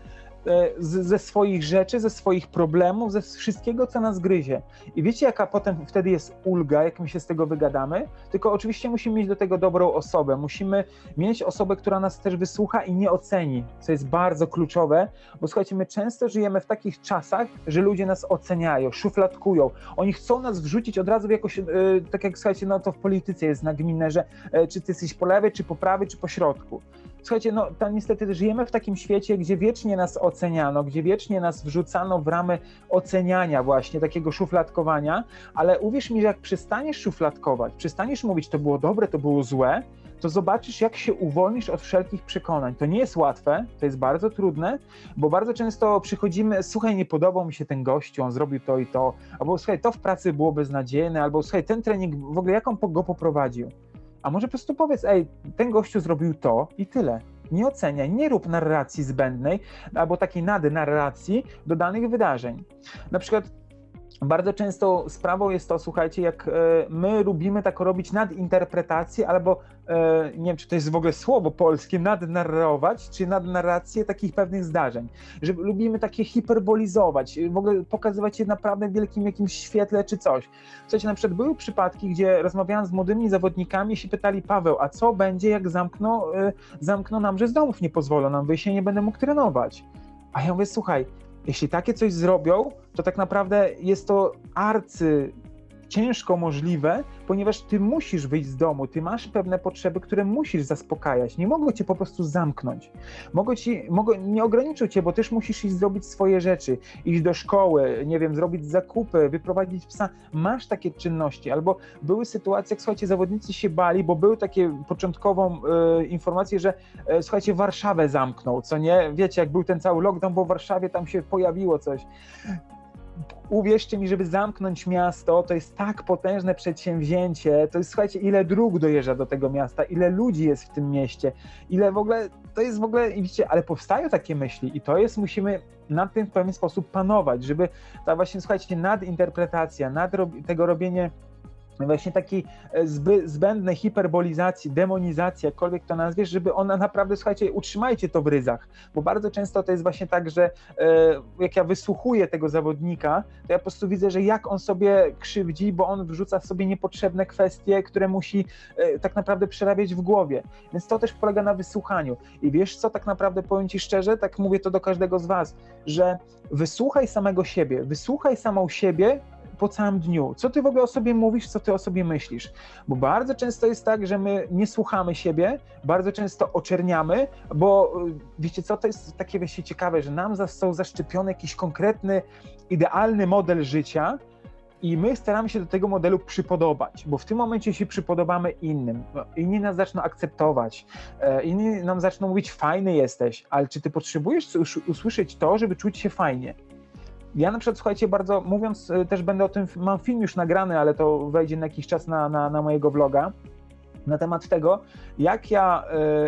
z, ze swoich rzeczy, ze swoich problemów, ze wszystkiego, co nas gryzie. I wiecie, jaka potem wtedy jest ulga, jak my się z tego wygadamy? Tylko oczywiście musimy mieć do tego dobrą osobę. Musimy mieć osobę, która nas też wysłucha i nie oceni, co jest bardzo kluczowe, bo słuchajcie, my często żyjemy w takich czasach, że ludzie nas oceniają, szufladkują. Oni chcą nas wrzucić od razu w jakoś, e, tak jak słuchajcie, no to w polityce jest nagminne, że e, czy ty jesteś po lewej, czy po prawej, czy po środku. Słuchajcie, no to niestety żyjemy w takim świecie, gdzie wiecznie nas oceniano, gdzie wiecznie nas wrzucano w ramy oceniania właśnie, takiego szufladkowania, ale uwierz mi, że jak przestaniesz szufladkować, przestaniesz mówić, to było dobre, to było złe, to zobaczysz, jak się uwolnisz od wszelkich przekonań. To nie jest łatwe, to jest bardzo trudne, bo bardzo często przychodzimy, słuchaj, nie podobał mi się ten gościu, on zrobił to i to, albo słuchaj, to w pracy było beznadziejne, albo słuchaj, ten trening, w ogóle jak on go poprowadził? A może po prostu powiedz, ej, ten gościu zrobił to i tyle. Nie oceniaj, nie rób narracji zbędnej albo takiej nadnarracji do danych wydarzeń. Na przykład bardzo często sprawą jest to, słuchajcie, jak e, my lubimy tak robić nadinterpretację albo e, nie wiem, czy to jest w ogóle słowo polskie, nadnarrować, czy nadnarrację takich pewnych zdarzeń. Że lubimy takie hiperbolizować, w ogóle pokazywać je naprawdę w wielkim jakimś świetle czy coś. Słuchajcie, na przykład były przypadki, gdzie rozmawiałam z młodymi zawodnikami i się pytali, Paweł, a co będzie, jak zamkną, e, zamkną nam, że z domów nie pozwolą nam wyjść, nie będę mógł trenować. A ja mówię, słuchaj, jeśli takie coś zrobią, to tak naprawdę jest to arcy ciężko możliwe, ponieważ ty musisz wyjść z domu, ty masz pewne potrzeby, które musisz zaspokajać. Nie mogą cię po prostu zamknąć. Mogą ci, mogą, nie ograniczą cię, bo też musisz iść zrobić swoje rzeczy, iść do szkoły, nie wiem, zrobić zakupy, wyprowadzić psa. Masz takie czynności. Albo były sytuacje, jak słuchajcie, zawodnicy się bali, bo były takie początkową e, informacje, że e, słuchajcie, Warszawę zamknął, co nie? Wiecie, jak był ten cały lockdown, bo w Warszawie tam się pojawiło coś uwierzcie mi, żeby zamknąć miasto, to jest tak potężne przedsięwzięcie. To jest, słuchajcie, ile dróg dojeżdża do tego miasta, ile ludzi jest w tym mieście, ile w ogóle, to jest w ogóle, widzicie, ale powstają takie myśli i to jest, musimy nad tym w pewien sposób panować, żeby ta właśnie, słuchajcie, nadinterpretacja, nad tego robienie właśnie taki e, zby, zbędne hiperbolizacji, demonizacji, jakkolwiek to nazwiesz, żeby ona naprawdę, słuchajcie, utrzymajcie to w ryzach, bo bardzo często to jest właśnie tak, że e, jak ja wysłuchuję tego zawodnika, to ja po prostu widzę, że jak on sobie krzywdzi, bo on wrzuca sobie niepotrzebne kwestie, które musi e, tak naprawdę przerabiać w głowie, więc to też polega na wysłuchaniu. I wiesz co, tak naprawdę powiem Ci szczerze, tak mówię to do każdego z Was, że wysłuchaj samego siebie, wysłuchaj samą siebie po całym dniu. Co ty w ogóle o sobie mówisz, co ty o sobie myślisz? Bo bardzo często jest tak, że my nie słuchamy siebie, bardzo często oczerniamy, bo y, wiecie co, to jest takie właśnie ciekawe, że nam został zaszczepiony jakiś konkretny, idealny model życia, i my staramy się do tego modelu przypodobać, bo w tym momencie się przypodobamy innym. No, inni nas zaczną akceptować, e, inni nam zaczną mówić, fajny jesteś, ale czy ty potrzebujesz usłyszeć to, żeby czuć się fajnie? Ja na przykład, słuchajcie, bardzo mówiąc, y, też będę o tym, mam film już nagrany, ale to wejdzie na jakiś czas na, na, na mojego vloga, na temat tego, jak ja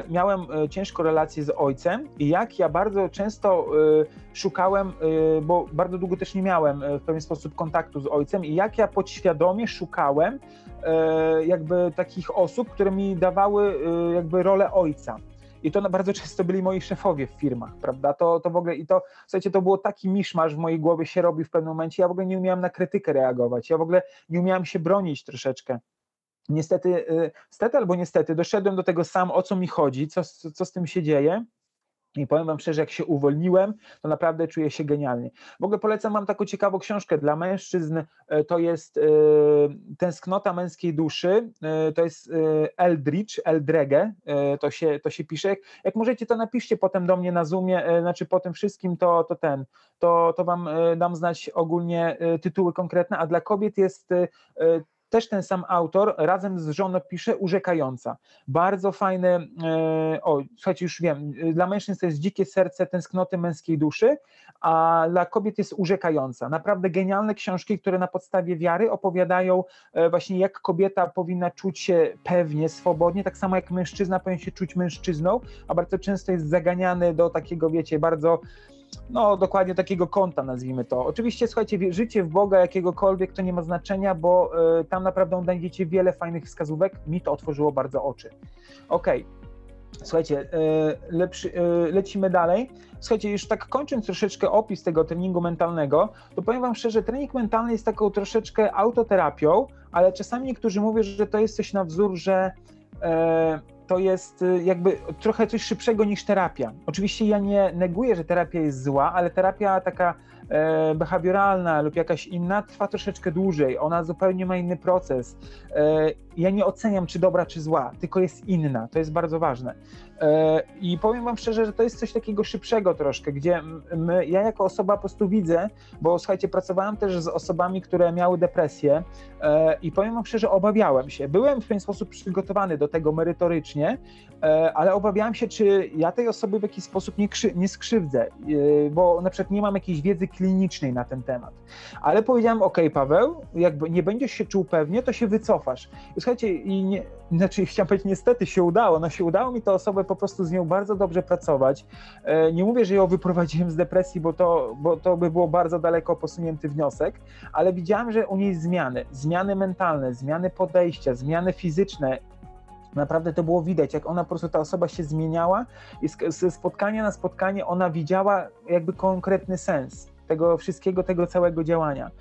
y, miałem y, ciężką relację z ojcem i jak ja bardzo często y, szukałem, y, bo bardzo długo też nie miałem y, w pewien sposób kontaktu z ojcem i jak ja podświadomie szukałem jakby takich osób, które mi dawały jakby rolę ojca. I to bardzo często byli moi szefowie w firmach, prawda? To, to w ogóle, i to, słuchajcie, to było taki miszmasz w mojej głowie się robi w pewnym momencie, ja w ogóle nie umiałem na krytykę reagować, ja w ogóle nie umiałem się bronić troszeczkę. Niestety, niestety albo niestety, doszedłem do tego sam, o co mi chodzi, co, co z tym się dzieje. I powiem Wam szczerze, jak się uwolniłem, to naprawdę czuję się genialnie. W ogóle polecam Wam taką ciekawą książkę dla mężczyzn. E, to jest e, Tęsknota męskiej duszy. E, to jest Eldridge, Eldrege, to się, to się pisze. Jak możecie, to napiszcie potem do mnie na Zoomie, znaczy po tym wszystkim, to, to ten, to, to Wam dam znać ogólnie tytuły konkretne, a dla kobiet jest też ten sam autor razem z żoną pisze Urzekająca. Bardzo fajne, e, o słuchajcie, już wiem, dla mężczyzn to jest Dzikie serce tęsknoty męskiej duszy, a dla kobiet jest Urzekająca. Naprawdę genialne książki, które na podstawie wiary opowiadają e, właśnie jak kobieta powinna czuć się pewnie, swobodnie, tak samo jak mężczyzna powinien się czuć mężczyzną, a bardzo często jest zaganiany do takiego, wiecie, bardzo no dokładnie takiego konta, nazwijmy to. Oczywiście, słuchajcie, życie w Boga jakiegokolwiek to nie ma znaczenia, bo y, tam naprawdę znajdziecie wiele fajnych wskazówek. Mi to otworzyło bardzo oczy. Okej. Okay. Słuchajcie, y, lepszy, y, lecimy dalej. Słuchajcie, już tak kończąc troszeczkę opis tego treningu mentalnego, to powiem Wam szczerze, trening mentalny jest taką troszeczkę autoterapią, ale czasami niektórzy mówią, że to jest coś na wzór, że to jest y, jakby trochę coś szybszego niż terapia. Oczywiście ja nie neguję, że terapia jest zła, ale terapia taka e, behawioralna lub jakaś inna trwa troszeczkę dłużej. Ona zupełnie ma inny proces. Ja nie oceniam, czy dobra, czy zła, tylko jest inna. To jest bardzo ważne. E, I powiem Wam szczerze, że to jest coś takiego szybszego troszkę, gdzie my, ja jako osoba po prostu widzę, bo słuchajcie, pracowałem też z osobami, które miały depresję e, i powiem Wam szczerze, obawiałem się. Byłem w pewien sposób przygotowany do tego merytorycznie, e, ale obawiałem się, czy ja tej osoby w jakiś sposób nie, krzy, nie skrzywdzę, bo na przykład nie mam jakiejś wiedzy klinicznej na ten temat. Ale powiedziałem, ok, Paweł, jakby nie będziesz się czuł pewnie, to się wycofasz. Słuchajcie, i nie, znaczy chciałem powiedzieć, niestety się udało, no się udało mi tę osobę po prostu z nią bardzo dobrze pracować. E, nie mówię, że ją wyprowadziłem z depresji, bo to, bo to by było bardzo daleko posunięty wniosek, ale widziałem, że u niej zmiany, zmiany mentalne, zmiany podejścia, zmiany fizyczne, Naprawdę to było widać, jak ona po prostu, ta osoba się zmieniała i ze spotkania na spotkanie ona widziała jakby konkretny sens tego wszystkiego, tego całego działania.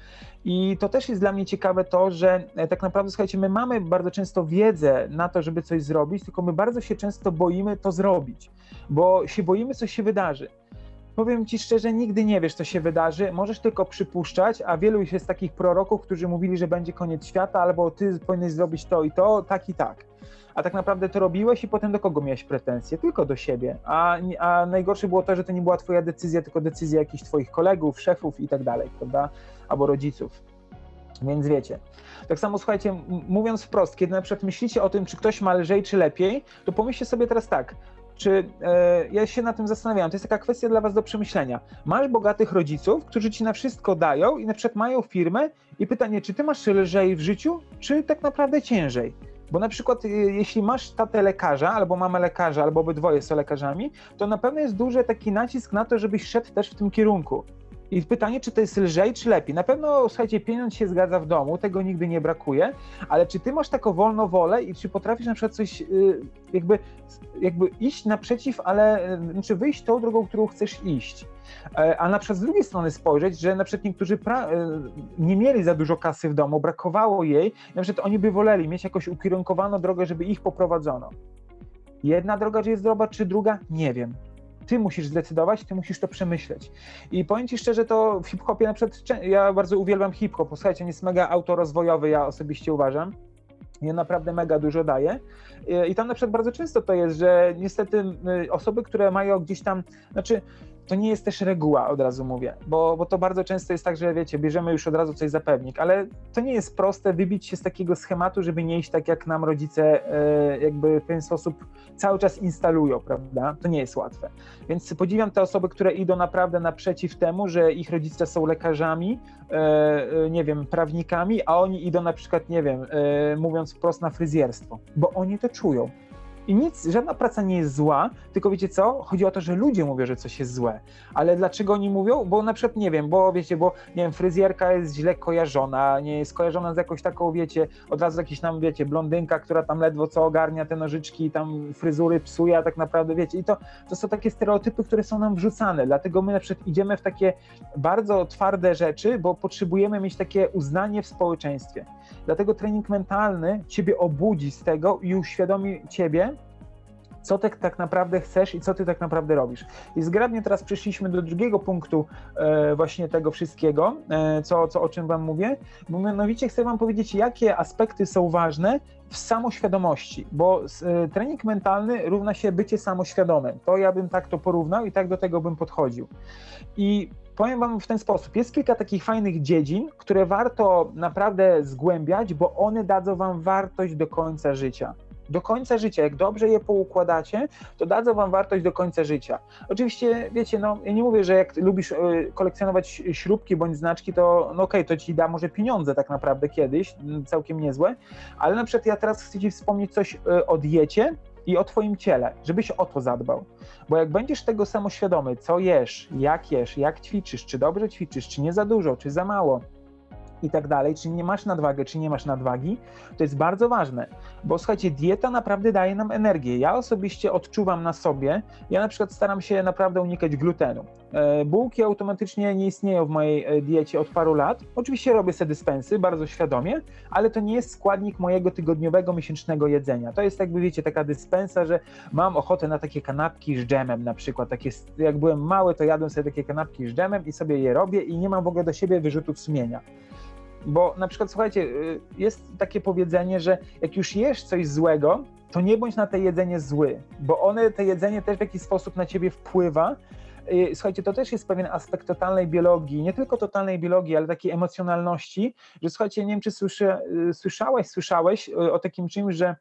I to też jest dla mnie ciekawe to, że e, tak naprawdę, słuchajcie, my mamy bardzo często wiedzę na to, żeby coś zrobić, tylko my bardzo się często boimy to zrobić, bo się boimy, co się wydarzy. Powiem Ci szczerze, nigdy nie wiesz, co się wydarzy, możesz tylko przypuszczać, a wielu już jest takich proroków, którzy mówili, że będzie koniec świata, albo Ty powinieneś zrobić to i to, tak i tak a tak naprawdę to robiłeś i potem do kogo miałeś pretensje? Tylko do siebie. A, a najgorsze było to, że to nie była twoja decyzja, tylko decyzja jakichś twoich kolegów, szefów i tak dalej, prawda? Albo rodziców. Więc wiecie. Tak samo słuchajcie, mówiąc wprost, kiedy na przykład myślicie o tym, czy ktoś ma lżej, czy lepiej, to pomyślcie sobie teraz tak, czy e, ja się na tym zastanawiam, to jest taka kwestia dla was do przemyślenia. Masz bogatych rodziców, którzy ci na wszystko dają i na przykład mają firmę i pytanie, czy ty masz lżej w życiu, czy tak naprawdę ciężej? Bo na przykład y, jeśli masz tatę lekarza, albo mamę lekarza, albo obydwoje są lekarzami, to na pewno jest duży taki nacisk na to, żebyś szedł też w tym kierunku. I pytanie, czy to jest lżej, czy lepiej. Na pewno, słuchajcie, pieniądz się zgadza w domu, tego nigdy nie brakuje, ale czy ty masz taką wolną wolę i czy potrafisz na przykład coś y, jakby, jakby iść naprzeciw, ale y, znaczy wyjść tą drogą, którą chcesz iść. E, a na przykład z drugiej strony spojrzeć, że na przykład niektórzy y, nie mieli za dużo kasy w domu, brakowało jej, na przykład oni by woleli mieć jakąś ukierunkowaną drogę, żeby ich poprowadzono. Jedna droga jest zdrowa, czy druga? Nie wiem ty musisz zdecydować, ty musisz to przemyśleć. I powiem ci szczerze, to w hip-hopie na przykład, ja bardzo uwielbiam hip-hop, słuchajcie, on jest mega autorozwojowy, ja osobiście uważam. Ja naprawdę mega dużo daje. I tam na przykład bardzo często to jest, że niestety y, osoby, które mają gdzieś tam, znaczy to nie jest też reguła, od razu mówię, bo, bo to bardzo często jest tak, że wiecie, bierzemy już od razu coś za pewnik, ale to nie jest proste wybić się z takiego schematu, żeby nie iść tak, jak nam rodzice e, jakby w pewien sposób cały czas instalują, prawda? To nie jest łatwe. Więc podziwiam te osoby, które idą naprawdę naprzeciw temu, że ich rodzice są lekarzami, e, e nie wiem, prawnikami, a oni idą na przykład, nie wiem, mówiąc wprost na fryzjerstwo, bo oni to czują. I nic, żadna praca nie jest zła, tylko wiecie co? Chodzi o to, że ludzie mówią, że coś jest złe. Ale dlaczego oni mówią? Bo na przykład nie wiem, bo wiecie, bo nie wiem, fryzjerka jest źle kojarzona, nie jest kojarzona z jakąś taką, wiecie, od razu jakiś tam, wiecie, blondynka, która tam ledwo co ogarnia te nożyczki, tam fryzury psuje, a tak naprawdę, wiecie, i to, to są takie stereotypy, które są nam wrzucane, dlatego my na przykład idziemy w takie bardzo twarde rzeczy, bo potrzebujemy mieć takie uznanie w społeczeństwie. Dlatego trening mentalny ciebie obudzi z tego i uświadomi ciebie, co ty tak naprawdę chcesz i co ty tak naprawdę robisz. I zgrabnie teraz przeszliśmy do drugiego punktu e, właśnie tego wszystkiego, e, co, co, o czym wam mówię, bo mianowicie chcę wam powiedzieć, jakie aspekty są ważne w samoświadomości, bo e, trening mentalny równa się bycie samoświadomym. To ja bym tak to porównał i tak do tego bym podchodził. I powiem Wam w ten sposób. Jest kilka takich fajnych dziedzin, które warto naprawdę zgłębiać, bo one dadzą Wam wartość do końca życia do końca życia. Jak dobrze je poukładacie, to dadzą wam wartość do końca życia. Oczywiście, wiecie, no ja nie mówię, że jak lubisz e, kolekcjonować śrubki bądź znaczki, to no okej, okay, to ci da może pieniądze tak naprawdę kiedyś, całkiem niezłe, ale na przykład ja teraz chcę ci wspomnieć coś e, o diecie, i o Twoim ciele, żebyś o to zadbał. Bo jak będziesz tego samoświadomy, co jesz, jak jesz, jak ćwiczysz, czy dobrze ćwiczysz, czy nie za dużo, czy za mało, i tak dalej, czy nie masz nadwagę, czy nie masz nadwagi, to jest bardzo ważne, bo słuchajcie, dieta naprawdę daje nam energię. Ja osobiście odczuwam na sobie, ja na przykład staram się naprawdę unikać glutenu. E, bułki automatycznie nie istnieją w mojej e, diecie od paru lat. Oczywiście robię sobie dyspensy, bardzo świadomie, ale to nie jest składnik mojego tygodniowego, miesięcznego jedzenia. To jest jakby, wiecie, taka dyspensa, że mam ochotę na takie kanapki z dżemem na przykład. Takie, jak byłem mały, to jadłem sobie takie kanapki z dżemem i sobie je robię i nie mam w ogóle do siebie wyrzutów sumienia. Bo na przykład, słuchajcie, y, jest takie powiedzenie, że jak już jesz coś złego, to nie bądź na to jedzenie zły, bo one, to jedzenie też w jakiś sposób na ciebie wpływa. Y, słuchajcie, to też jest pewien aspekt totalnej biologii, nie tylko totalnej biologii, ale takiej emocjonalności, że słuchajcie, nie wiem, czy słyszy, y, słyszałeś, słyszałeś o takim czymś, że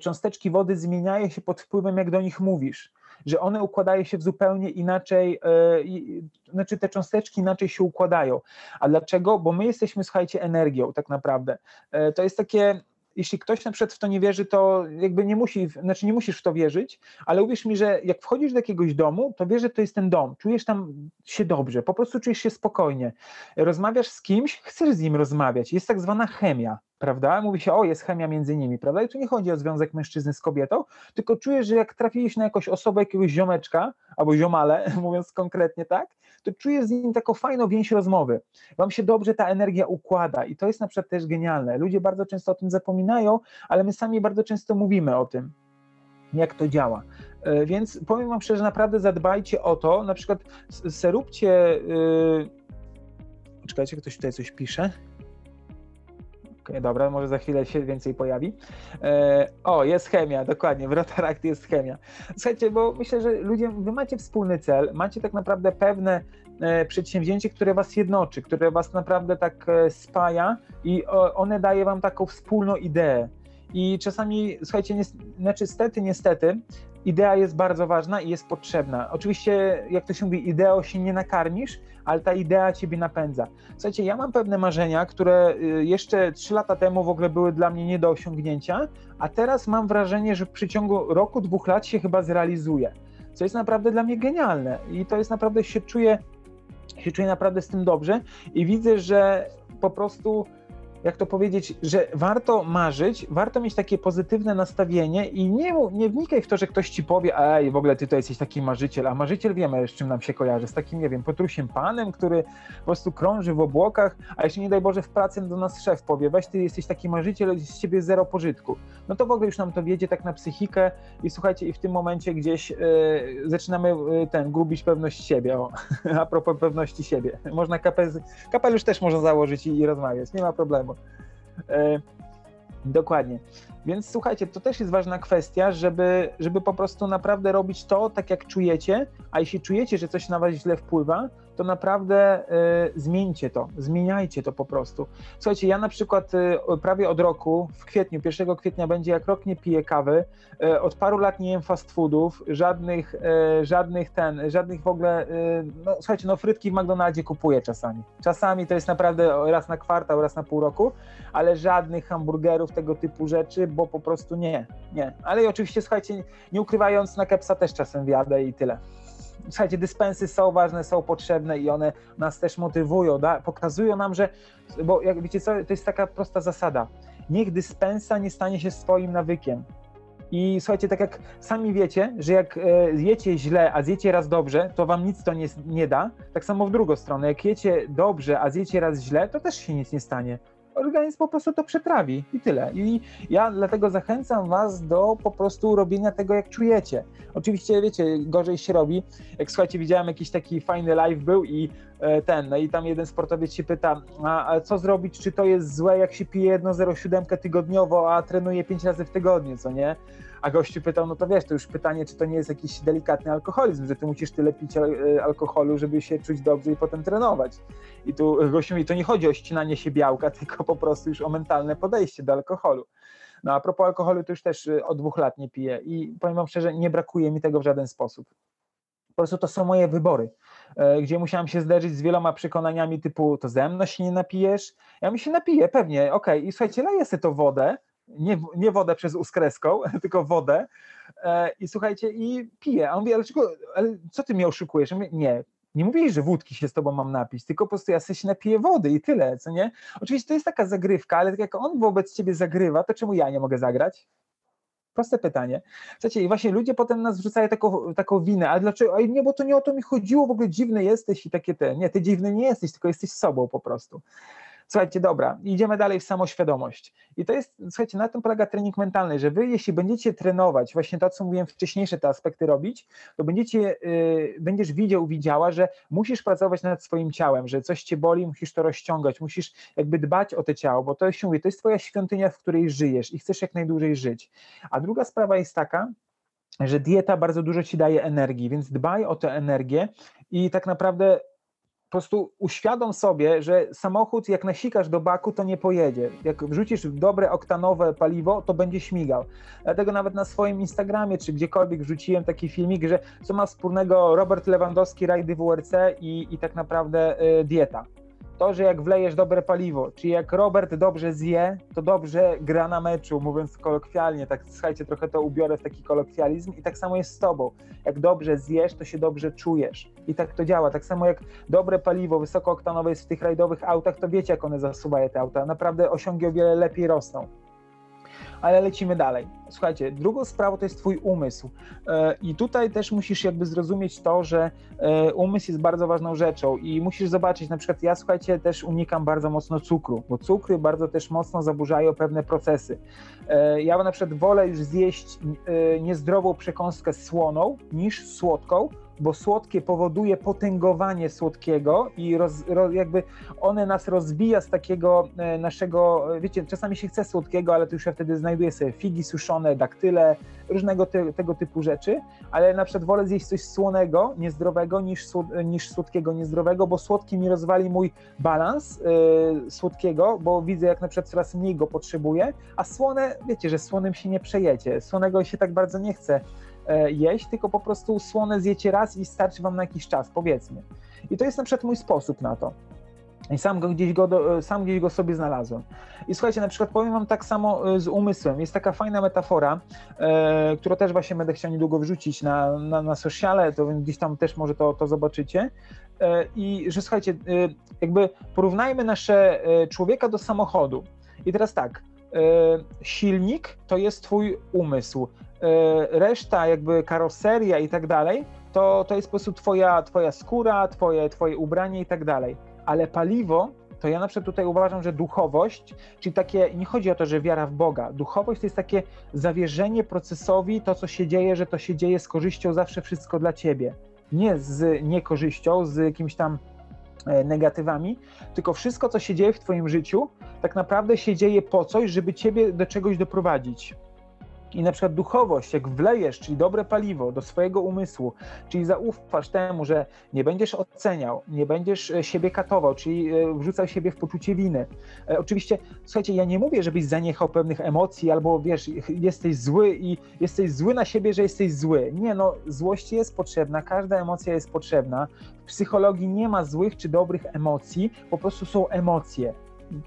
cząsteczki wody zmieniają się pod wpływem, jak do nich mówisz że one układają się w zupełnie inaczej, znaczy te cząsteczki inaczej się układają. A dlaczego? Bo my jesteśmy, słuchajcie, energią tak naprawdę. To jest takie jeśli ktoś na przykład w to nie wierzy, to jakby nie musi, znaczy nie musisz w to wierzyć, ale uwierz mi, że jak wchodzisz do jakiegoś domu, to wiesz, że to jest ten dom, czujesz tam się dobrze, po prostu czujesz się spokojnie. Rozmawiasz z kimś, chcesz z nim rozmawiać, jest tak zwana chemia prawda? Mówi się, o, jest chemia między nimi, prawda? I tu nie chodzi o związek mężczyzny z kobietą, tylko czujesz, że jak trafiłeś na jakąś osobę, jakiegoś ziomeczka, albo ziomale, mówiąc konkretnie tak, to czujesz z nim taką fajną więź rozmowy. Wam się dobrze ta energia układa i to jest na przykład też genialne. Ludzie bardzo często o tym zapominają, ale my sami bardzo często mówimy o tym, jak to działa. E, więc powiem Wam szczerze, naprawdę zadbajcie o to, na przykład seróbcie, yy... czekajcie, ktoś tutaj coś pisze. Okay, dobra, może za chwilę się więcej pojawi. E, o, jest chemia, dokładnie, w Rotaract jest chemia. Słuchajcie, bo myślę, że ludzie, wy macie wspólny cel, macie tak naprawdę pewne e, przedsięwzięcie, które was jednoczy, które was naprawdę tak e, spaja i o, one daje wam taką wspólną ideę. I czasami, słuchajcie, znaczy niestety, niestety, idea jest bardzo ważna i jest potrzebna. Oczywiście, jak to się mówi, ideą się nie nakarmisz, ale ta idea ciebie napędza. Słuchajcie, ja mam pewne marzenia, które y, jeszcze trzy lata temu w ogóle były dla mnie nie do osiągnięcia, a teraz mam wrażenie, że w przeciągu roku, dwóch lat się chyba zrealizuje. Co jest naprawdę dla mnie genialne i to jest naprawdę, się czuję się czuję naprawdę z tym dobrze i widzę, że po prostu jak to powiedzieć, że warto marzyć, warto mieć takie pozytywne nastawienie i nie, nie wnikaj w to, że ktoś ci powie, ej, w ogóle ty to jesteś taki marzyciel, a marzyciel wiemy, z czym nam się kojarzy, z takim, nie wiem, potrusiem panem, który po prostu krąży w obłokach, a jeśli nie daj Boże w pracy do nas szef powie, weź ty jesteś taki marzyciel, z ciebie zero pożytku, no to w ogóle już nam to wiedzie tak na psychikę i słuchajcie, i w tym momencie gdzieś yy, zaczynamy yy, ten, gubić pewność siebie, o, a propos pewności siebie. Można kapel, kapelusz też można założyć i, i rozmawiać, nie ma problemu. E, dokładnie. Więc słuchajcie, to też jest ważna kwestia, żeby, żeby po prostu naprawdę robić to tak, jak czujecie, a jeśli czujecie, że coś na was źle wpływa, to naprawdę y, zmieńcie to, zmieniajcie to po prostu. Słuchajcie, ja na przykład y, prawie od roku, w kwietniu, 1 kwietnia będzie jak rok nie piję kawy, y, od paru lat nie jem fast foodów, żadnych, żadnych ten, żadnych w ogóle, no słuchajcie, no frytki w McDonaldzie kupuję czasami. Czasami to jest naprawdę raz na kwartał, raz na pół roku, ale żadnych hamburgerów, tego typu rzeczy, bo po prostu nie, nie. Ale i oczywiście, słuchajcie, nie ukrywając, na kepsa też czasem wjadę i tyle słuchajcie, dyspensy są ważne, są potrzebne i one nas też motywują, da? pokazują nam, że, bo jak wiecie co, to jest taka prosta zasada, niech dyspensa nie stanie się swoim nawykiem. I słuchajcie, tak jak sami wiecie, że jak e, jecie źle, a zjecie raz dobrze, to wam nic to nie, nie da. Tak samo w drugą stronę, jak jecie dobrze, a zjecie raz źle, to też się nic nie stanie organizm po prostu to przetrawi i tyle. I ja dlatego zachęcam Was do po prostu robienia tego, jak czujecie. Oczywiście, wiecie, gorzej się robi. Jak słuchajcie, widziałem jakiś taki fajny live był i e, ten, no i tam jeden sportowiec się pyta, a, a co zrobić, czy to jest złe, jak się pije 1,07 tygodniowo, a trenuje 5 razy w tygodniu, co nie? A gościu pytał, no to wiesz, to już pytanie, czy to nie jest jakiś delikatny alkoholizm, że ty musisz tyle pić e, alkoholu, żeby się czuć dobrze i potem trenować. I tu gościu mówi, to nie chodzi o ścinanie się białka, tylko po prostu już o mentalne podejście do alkoholu. No a propos alkoholu, to już też e, od dwóch lat nie piję i powiem wam szczerze, nie brakuje mi tego w żaden sposób. Po prostu to są moje wybory, e, gdzie musiałam się zderzyć z wieloma przekonaniami typu to ze mną się nie napijesz, ja mi się napiję, pewnie, okej, okay. i słuchajcie, leję sobie to wodę, nie, nie wodę przez uskreską, tylko wodę e, i słuchajcie, i piję. A on mówi, ale, czego, ale co ty mnie oszukujesz? Mówię, nie, nie mówię, że wódki się z tobą mam napić, tylko po prostu ja sobie się napiję wody i tyle, co nie? Oczywiście to jest taka zagrywka, ale tak jak on wobec ciebie zagrywa, to czemu ja nie mogę zagrać? Proste pytanie. Słuchajcie, i właśnie ludzie potem nas wrzucają taką, taką winę, ale dlaczego? Ej, nie, bo to nie o to mi chodziło, w ogóle dziwny jesteś i takie te. Nie, ty dziwny nie jesteś, tylko jesteś sobą po prostu. Słuchajcie, dobra, idziemy dalej w samoświadomość. I to jest, słuchajcie, na tym polega trening mentalny, że wy, jeśli będziecie trenować, właśnie to, co mówiłem wcześniejsze te aspekty robić, to będziecie, yy, będziesz widział, widziała, że musisz pracować nad swoim ciałem, że coś cię boli, musisz to rozciągać, musisz jakby dbać o to ciało, bo to się mówi, to jest twoja świątynia, w której żyjesz i chcesz jak najdłużej żyć. A druga sprawa jest taka, że dieta bardzo dużo ci daje energii, więc dbaj o tę energię i tak naprawdę po prostu uświadom sobie, że samochód jak nasikasz do baku, to nie pojedzie. Jak wrzucisz dobre oktanowe paliwo, to będzie śmigał. Dlatego nawet na swoim Instagramie, czy gdziekolwiek wrzuciłem taki filmik, że co ma wspólnego Robert Lewandowski, rajdy WRC i, i tak naprawdę y, dieta to, że jak wlejesz dobre paliwo, czyli jak Robert dobrze zje, to dobrze gra na meczu, mówiąc kolokwialnie, tak słuchajcie, trochę to ubiorę w taki kolokwializm i tak samo jest z tobą. Jak dobrze zjesz, to się dobrze czujesz i tak to działa. Tak samo jak dobre paliwo wysokooktanowe jest w tych rajdowych autach, to wiecie jak one zasuwają te auta. Naprawdę osiągi o wiele lepiej rosną ale lecimy dalej. Słuchajcie, drugą sprawą to jest twój umysł e, i tutaj też musisz jakby zrozumieć to, że e, umysł jest bardzo ważną rzeczą i musisz zobaczyć, na przykład ja słuchajcie też unikam bardzo mocno cukru, bo cukry bardzo też mocno zaburzają pewne procesy. E, ja na przykład wolę już zjeść niezdrową przekąskę słoną niż słodką, bo słodkie powoduje potęgowanie słodkiego i roz, jakby one nas rozbija z takiego e, naszego, wiecie, czasami się chce słodkiego, ale to już ja wtedy znajduję sobie figi suszone, daktyle, różnego te, tego typu rzeczy, ale na przykład wolę zjeść coś słonego, niezdrowego niż, niż słodkiego, niezdrowego, bo słodki mi rozwali mój balans słodkiego, bo widzę jak na przykład coraz mniej go potrzebuję, a słone, wiecie, że słonym się nie przejecie, słonego się tak bardzo nie chce. E, jeść, tylko po prostu słone zjecie raz i starczy wam na jakiś czas, powiedzmy. I to jest na przykład mój sposób na to. I sam go, gdzieś go, do, sam gdzieś go sobie znalazłem. I słuchajcie, na przykład powiem wam tak samo e, z umysłem. Jest taka fajna metafora, e, którą też właśnie będę chciał niedługo wrzucić na, na, na sociale, to gdzieś tam też może to, to zobaczycie. E, I że słuchajcie, e, jakby porównajmy nasze e, człowieka do samochodu. I teraz tak, e, silnik to jest twój umysł, reszta jakby karoseria i tak dalej, to, to jest po prostu twoja, twoja skóra, twoje, twoje ubranie i tak dalej. Ale paliwo to ja na przykład tutaj uważam, że duchowość, czyli takie, nie chodzi o to, że wiara w Boga, duchowość to jest takie zawierzenie procesowi, to co się dzieje, że to się dzieje z korzyścią zawsze wszystko dla ciebie. Nie z niekorzyścią, z jakimiś tam e, negatywami, tylko wszystko, co się dzieje w twoim życiu, tak naprawdę się dzieje po coś, żeby ciebie do czegoś doprowadzić i na przykład duchowość, jak wlejesz, czyli dobre paliwo do swojego umysłu, czyli zaufasz temu, że nie będziesz oceniał, nie będziesz e, siebie katował, czyli e, wrzucał siebie w poczucie winy. E, oczywiście, słuchajcie, ja nie mówię, żebyś zaniechał pewnych emocji, albo wiesz, jesteś zły i jesteś zły na siebie, że jesteś zły. Nie, no, złość jest potrzebna, każda emocja jest potrzebna. W psychologii nie ma złych czy dobrych emocji, po prostu są emocje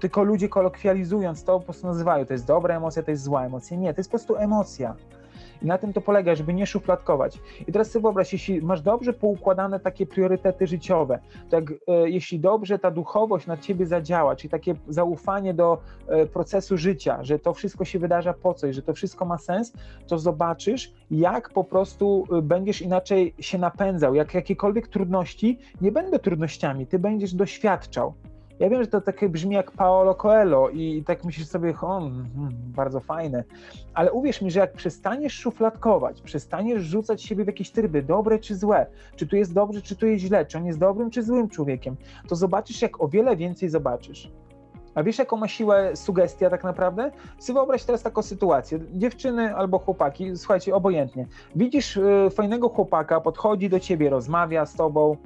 tylko ludzie kolokwializując to po prostu nazywają, to jest dobra emocja, to jest zła emocja. Nie, to jest po prostu emocja. I na tym to polega, żeby nie szufladkować. I teraz sobie wyobraź, jeśli masz dobrze poukładane takie priorytety życiowe, to jak, e, jeśli dobrze ta duchowość na ciebie zadziała, czyli takie zaufanie do e, procesu życia, że to wszystko się wydarza po coś, że to wszystko ma sens, to zobaczysz, jak po prostu e, będziesz inaczej się napędzał, jak jakiekolwiek trudności nie będą trudnościami, ty będziesz doświadczał. Ja wiem, że to takie brzmi jak Paolo Coelho i tak myślisz sobie, o, mm, bardzo fajne, ale uwierz mi, że jak przestaniesz szufladkować, przestaniesz rzucać siebie w jakieś tryby, dobre czy złe, czy tu jest dobrze, czy tu jest źle, czy on jest dobrym, czy złym człowiekiem, to zobaczysz, jak o wiele więcej zobaczysz. A wiesz, jaką ma siłę sugestia tak naprawdę? Sobie wyobraź teraz taką sytuację. Dziewczyny albo chłopaki, słuchajcie, obojętnie. Widzisz y, fajnego chłopaka, podchodzi do ciebie, rozmawia z tobą,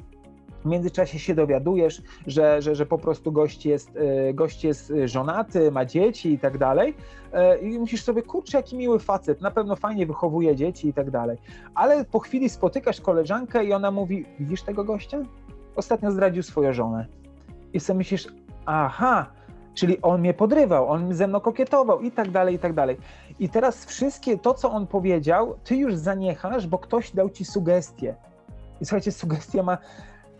w międzyczasie się dowiadujesz, że, że, że po prostu gość jest, e, gość jest żonaty, ma dzieci i tak dalej. E, I musisz sobie, kurczę, jaki miły facet, na pewno fajnie wychowuje dzieci i tak dalej. Ale po chwili spotykasz koleżankę i ona mówi: Widzisz tego gościa? Ostatnio zdradził swoją żonę. I sobie myślisz: Aha, czyli on mnie podrywał, on ze mną kokietował i tak dalej, i tak dalej. I teraz wszystkie to, co on powiedział, ty już zaniechasz, bo ktoś dał ci sugestie. I słuchajcie, sugestia ma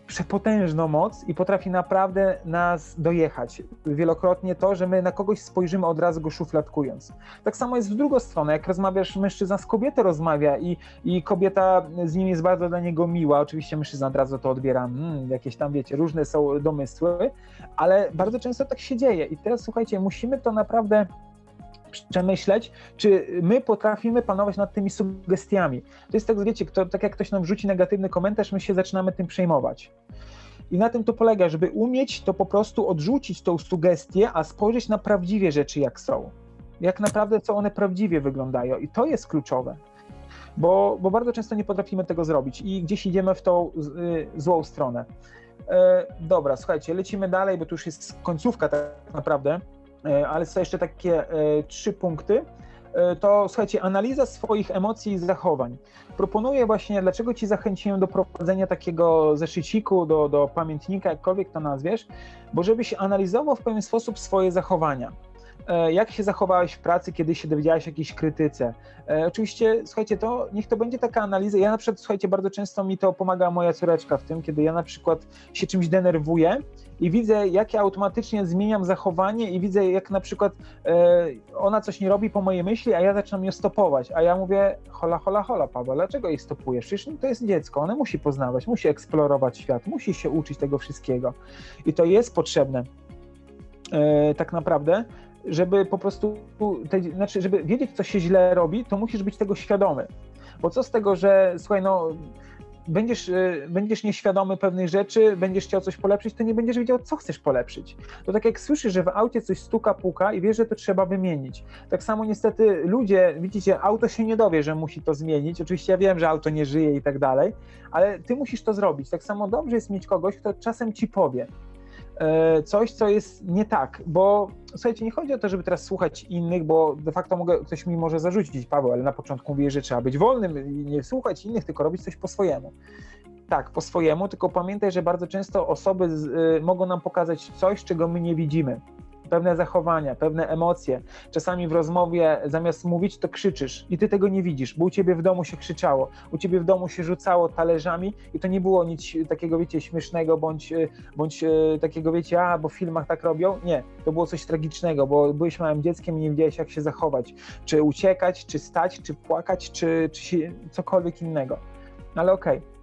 przepotężną moc i potrafi naprawdę nas dojechać. Wielokrotnie to, że my na kogoś spojrzymy od razu go szufladkując. Tak samo jest w drugą stronę, jak rozmawiasz, mężczyzna z kobietą rozmawia i, i kobieta z nim jest bardzo dla niego miła, oczywiście mężczyzna od razu to odbiera, hmm, jakieś tam wiecie, różne są domysły, ale bardzo często tak się dzieje i teraz słuchajcie, musimy to naprawdę przemyśleć, czy my potrafimy panować nad tymi sugestiami. To jest tak, wiecie, kto, tak jak ktoś nam wrzuci negatywny komentarz, my się zaczynamy tym przejmować. I na tym to polega, żeby umieć to po prostu odrzucić tą sugestię, a spojrzeć na prawdziwie rzeczy, jak są. Jak naprawdę, co one prawdziwie wyglądają. I to jest kluczowe. Bo, bo bardzo często nie potrafimy tego zrobić i gdzieś idziemy w tą y, złą stronę. E, dobra, słuchajcie, lecimy dalej, bo tu już jest końcówka tak naprawdę. E, ale są jeszcze takie e, trzy punkty. E, to słuchajcie, analiza swoich emocji i zachowań. Proponuję właśnie, dlaczego Ci zachęciłem do prowadzenia takiego zeszyciku, do, do pamiętnika, jakkolwiek to nazwiesz, bo żebyś analizował w pewien sposób swoje zachowania jak się zachowałeś w pracy, kiedy się dowiedziałeś o jakiejś krytyce. oczywiście, słuchajcie, to niech to będzie taka analiza. Ja na przykład, słuchajcie, bardzo często mi to pomaga moja córeczka w tym, kiedy ja na przykład się czymś denerwuję i widzę, jak ja automatycznie zmieniam zachowanie i widzę, jak na przykład e, ona coś nie robi po mojej myśli, a ja zaczynam ją stopować, a ja mówię, hola, hola, hola, Paweł, dlaczego jej stopujesz? Przecież to jest dziecko, ono musi poznawać, musi eksplorować świat, musi się uczyć tego wszystkiego i to jest potrzebne e, tak naprawdę, żeby po prostu, te, znaczy, żeby wiedzieć, co się źle robi, to musisz być tego świadomy. Bo co z tego, że słuchaj, no będziesz, y, będziesz nieświadomy pewnych rzeczy, będziesz chciał coś polepszyć, to nie będziesz wiedział, co chcesz polepszyć. To tak jak słyszysz, że w aucie coś stuka, puka i wiesz, że to trzeba wymienić. Tak samo niestety ludzie, widzicie, auto się nie dowie, że musi to zmienić. Oczywiście ja wiem, że auto nie żyje i tak dalej, ale ty musisz to zrobić. Tak samo dobrze jest mieć kogoś, kto czasem ci powie. E, coś, co jest nie tak, bo słuchajcie, nie chodzi o to, żeby teraz słuchać innych, bo de facto mogę, ktoś mi może zarzucić, Paweł, ale na początku mówię, że trzeba być wolnym i nie słuchać innych, tylko robić coś po swojemu. tak, po swojemu, tylko pamiętaj, że bardzo często osoby z, y, mogą nam pokazać coś, czego my nie widzimy pewne zachowania, pewne emocje. Czasami w rozmowie zamiast mówić, to krzyczysz i ty tego nie widzisz, bo u ciebie w domu się krzyczało, u ciebie w domu się rzucało talerzami i to nie było nic takiego, wiecie, śmiesznego bądź, bądź e, takiego, wiecie, a, bo w filmach tak robią. Nie, to było coś tragicznego, bo byłeś małym dzieckiem i nie wiedziałeś, jak się zachować. Czy uciekać, czy stać, czy płakać, czy, czy się, cokolwiek innego. Ale okej. Okay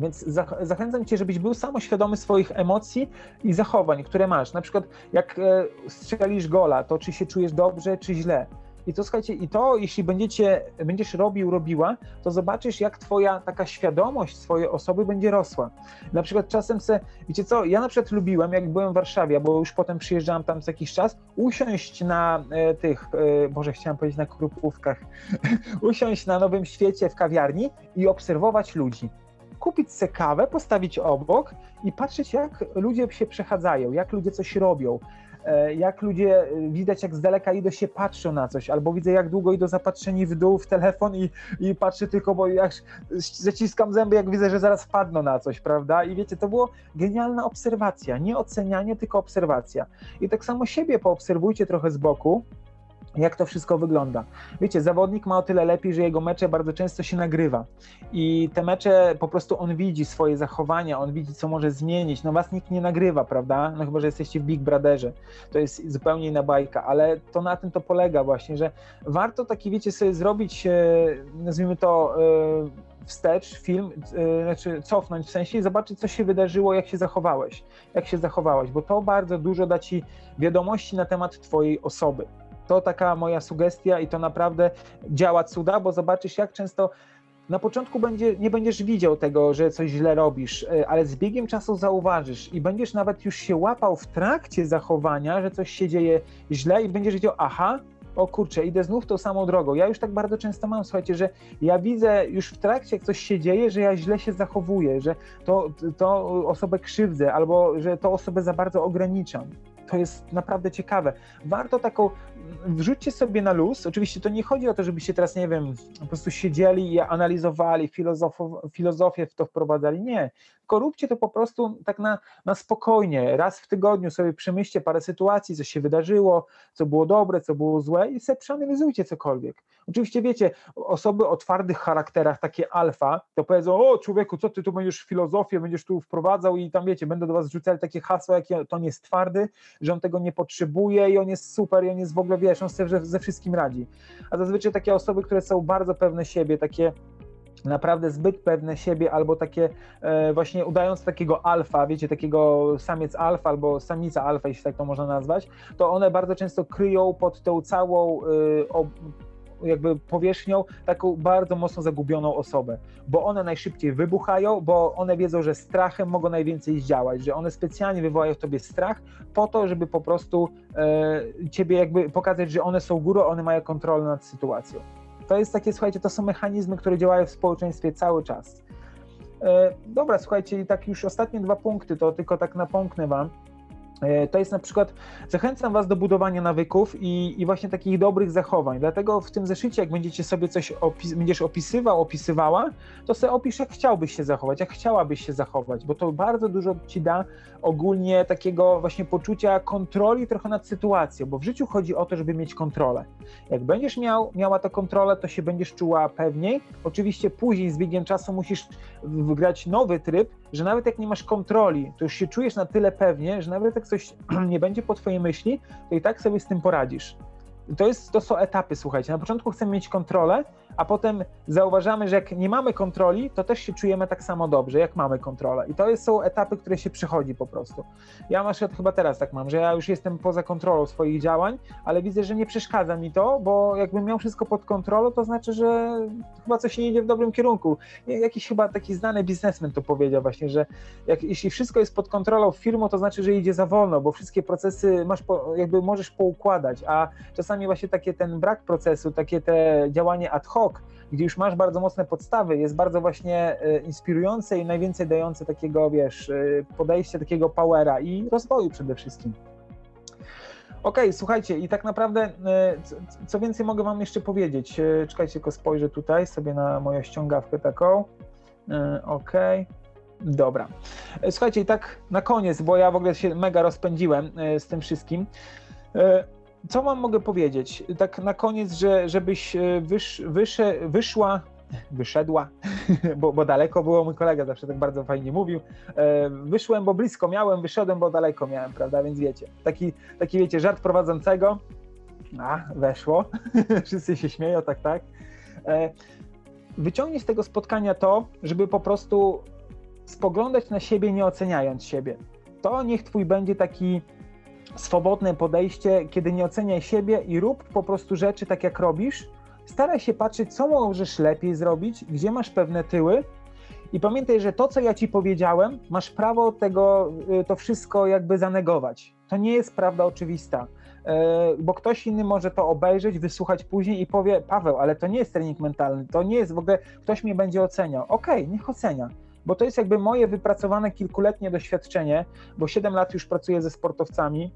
więc zachęcam Cię, żebyś był samoświadomy swoich emocji i zachowań, które masz. Na przykład, jak e, strzelisz gola, to czy się czujesz dobrze, czy źle. I to słuchajcie, i to jeśli będziecie, będziesz robił, robiła, to zobaczysz, jak twoja taka świadomość swojej osoby będzie rosła. Na przykład czasem se, wiecie co, ja na przykład lubiłem, jak byłem w Warszawie, bo już potem przyjeżdżałem tam co jakiś czas, usiąść na e, tych, e, Boże, chciałem powiedzieć na krupówkach, usiąść na Nowym Świecie w kawiarni i obserwować ludzi kupić sobie kawę, postawić obok i patrzeć, jak ludzie się przechadzają, jak ludzie coś robią, e, jak ludzie, e, widać jak z daleka idą się patrzą na coś, albo widzę jak długo idą zapatrzeni w dół w telefon i, i patrzę tylko, bo jak zaciskam zęby, jak widzę, że zaraz wpadną na coś, prawda? I wiecie, to było genialna obserwacja, nie ocenianie, tylko obserwacja. I tak samo siebie poobserwujcie trochę z boku, jak to wszystko wygląda. Wiecie, zawodnik ma o tyle lepiej, że jego mecze bardzo często się nagrywa i te mecze po prostu on widzi swoje zachowania, on widzi, co może zmienić. No was nikt nie nagrywa, prawda? No chyba, że jesteście w Big Brotherze. To jest zupełnie inna bajka, ale to na tym to polega właśnie, że warto taki, wiecie, sobie zrobić, e, nazwijmy to, e, wstecz film, e, znaczy cofnąć w sensie i zobaczyć, co się wydarzyło, jak się zachowałeś, jak się zachowałaś, bo to bardzo dużo da ci wiadomości na temat twojej osoby. To taka moja sugestia i to naprawdę działa cuda, bo zobaczysz, jak często na początku będzie, nie będziesz widział tego, że coś źle robisz, e, ale z biegiem czasu zauważysz i będziesz nawet już się łapał w trakcie zachowania, że coś się dzieje źle i będziesz wiedział, aha, o kurczę, idę znów tą samą drogą. Ja już tak bardzo często mam, słuchajcie, że ja widzę już w trakcie, jak coś się dzieje, że ja źle się zachowuję, że to, to osobę krzywdzę albo że to osobę za bardzo ograniczam to jest naprawdę ciekawe. Warto taką, wrzućcie sobie na luz, oczywiście to nie chodzi o to, żebyście teraz, nie wiem, po prostu siedzieli i analizowali, filozofię w to wprowadzali, nie, tylko róbcie to po prostu tak na, na spokojnie, raz w tygodniu sobie przemyślcie parę sytuacji, co się wydarzyło, co było dobre, co było złe i sobie przeanalizujcie cokolwiek. Oczywiście wiecie, osoby o twardych charakterach, takie alfa, to powiedzą, o człowieku, co ty tu będziesz filozofię, będziesz tu wprowadzał i tam wiecie, będą do was rzucali takie hasła, jakie to nie jest twardy, że on tego nie potrzebuje i on jest super i on jest w ogóle, wiesz, on sobie ze wszystkim radzi. A zazwyczaj takie osoby, które są bardzo pewne siebie, takie naprawdę zbyt pewne siebie, albo takie e, właśnie udając takiego alfa, wiecie, takiego samiec alfa albo samica alfa, jeśli tak to można nazwać, to one bardzo często kryją pod tą całą e, jakby powierzchnią taką bardzo mocno zagubioną osobę, bo one najszybciej wybuchają, bo one wiedzą, że strachem mogą najwięcej zdziałać, że one specjalnie wywołają w tobie strach po to, żeby po prostu e, ciebie jakby pokazać, że one są górą, one mają kontrolę nad sytuacją. To jest takie, słuchajcie, to są mechanizmy, które działają w społeczeństwie cały czas. E, dobra, słuchajcie, i tak już ostatnie dwa punkty, to tylko tak napomknę wam. E, to jest na przykład, zachęcam Was do budowania nawyków i, i, właśnie takich dobrych zachowań. Dlatego w tym zeszycie, jak będziecie sobie coś opis będziesz opisywał, opisywała, to sobie opisz, jak chciałbyś się zachować, jak chciałabyś się zachować, bo to bardzo dużo Ci da ogólnie takiego właśnie poczucia kontroli trochę nad sytuacją, bo w życiu chodzi o to, żeby mieć kontrolę. Jak będziesz miał, miała tę kontrolę, to się będziesz czuła pewniej. Oczywiście później z biegiem czasu musisz wgrać nowy tryb, że nawet jak nie masz kontroli, to już się czujesz na tyle pewnie, że nawet jak coś nie będzie po twojej myśli, to i tak sobie z tym poradzisz. To, jest, to są etapy, słuchajcie. Na początku chcemy mieć kontrolę, a potem zauważamy, że jak nie mamy kontroli, to też się czujemy tak samo dobrze, jak mamy kontrolę. I to jest, są etapy, które się przychodzi po prostu. Ja na przykład chyba teraz tak mam, że ja już jestem poza kontrolą swoich działań, ale widzę, że nie przeszkadza mi to, bo jakbym miał wszystko pod kontrolą, to znaczy, że chyba coś nie idzie w dobrym kierunku. Jakiś chyba taki znany biznesmen to powiedział właśnie, że jak, jeśli wszystko jest pod kontrolą firmą, to znaczy, że idzie za wolno, bo wszystkie procesy masz po, jakby możesz poukładać, a czasami właśnie takie ten brak procesu, takie te działanie ad hoc, gdzie już masz bardzo mocne podstawy, jest bardzo właśnie e, inspirujące i najwięcej dające takiego, wiesz, e, podejścia, takiego powera i rozwoju przede wszystkim. Okej, okay, słuchajcie, i tak naprawdę e, co więcej mogę Wam jeszcze powiedzieć? Czekajcie, tylko spojrzę tutaj sobie na moją ściągawkę taką. Okej. Okay. Dobra. Słuchajcie, i tak na koniec, bo ja w ogóle się mega rozpędziłem z tym wszystkim. Co wam mogę powiedzieć? Tak na koniec, że żebyś e, wysz, wysze, wyszła, wyszedła, bo, bo daleko było, mój kolega zawsze tak bardzo fajnie mówił. E, Wyszłem, bo blisko miałem, wyszedłem, bo daleko miałem, prawda? Więc wiecie, taki, taki wiecie, żart prowadzącego. A, weszło. Wszyscy się śmieją, tak, tak. E, Wyciągnij z tego spotkania to, żeby po prostu spoglądać na siebie, nie oceniając siebie. To niech twój będzie taki swobodne podejście, kiedy nie oceniaj siebie i rób po prostu rzeczy tak, jak robisz. Staraj się patrzeć, co możesz lepiej zrobić, gdzie masz pewne tyły. I pamiętaj, że to, co ja ci powiedziałem, masz prawo tego, y, to wszystko jakby zanegować. To nie jest prawda oczywista, E, bo ktoś inny może to obejrzeć, wysłuchać później i powie: Paweł, ale to nie jest trening mentalny, to nie jest w ogóle, ktoś mnie będzie oceniał. Okej, niech ocenia bo to jest jakby moje wypracowane kilkuletnie doświadczenie, bo 7 lat już pracuję ze sportowcami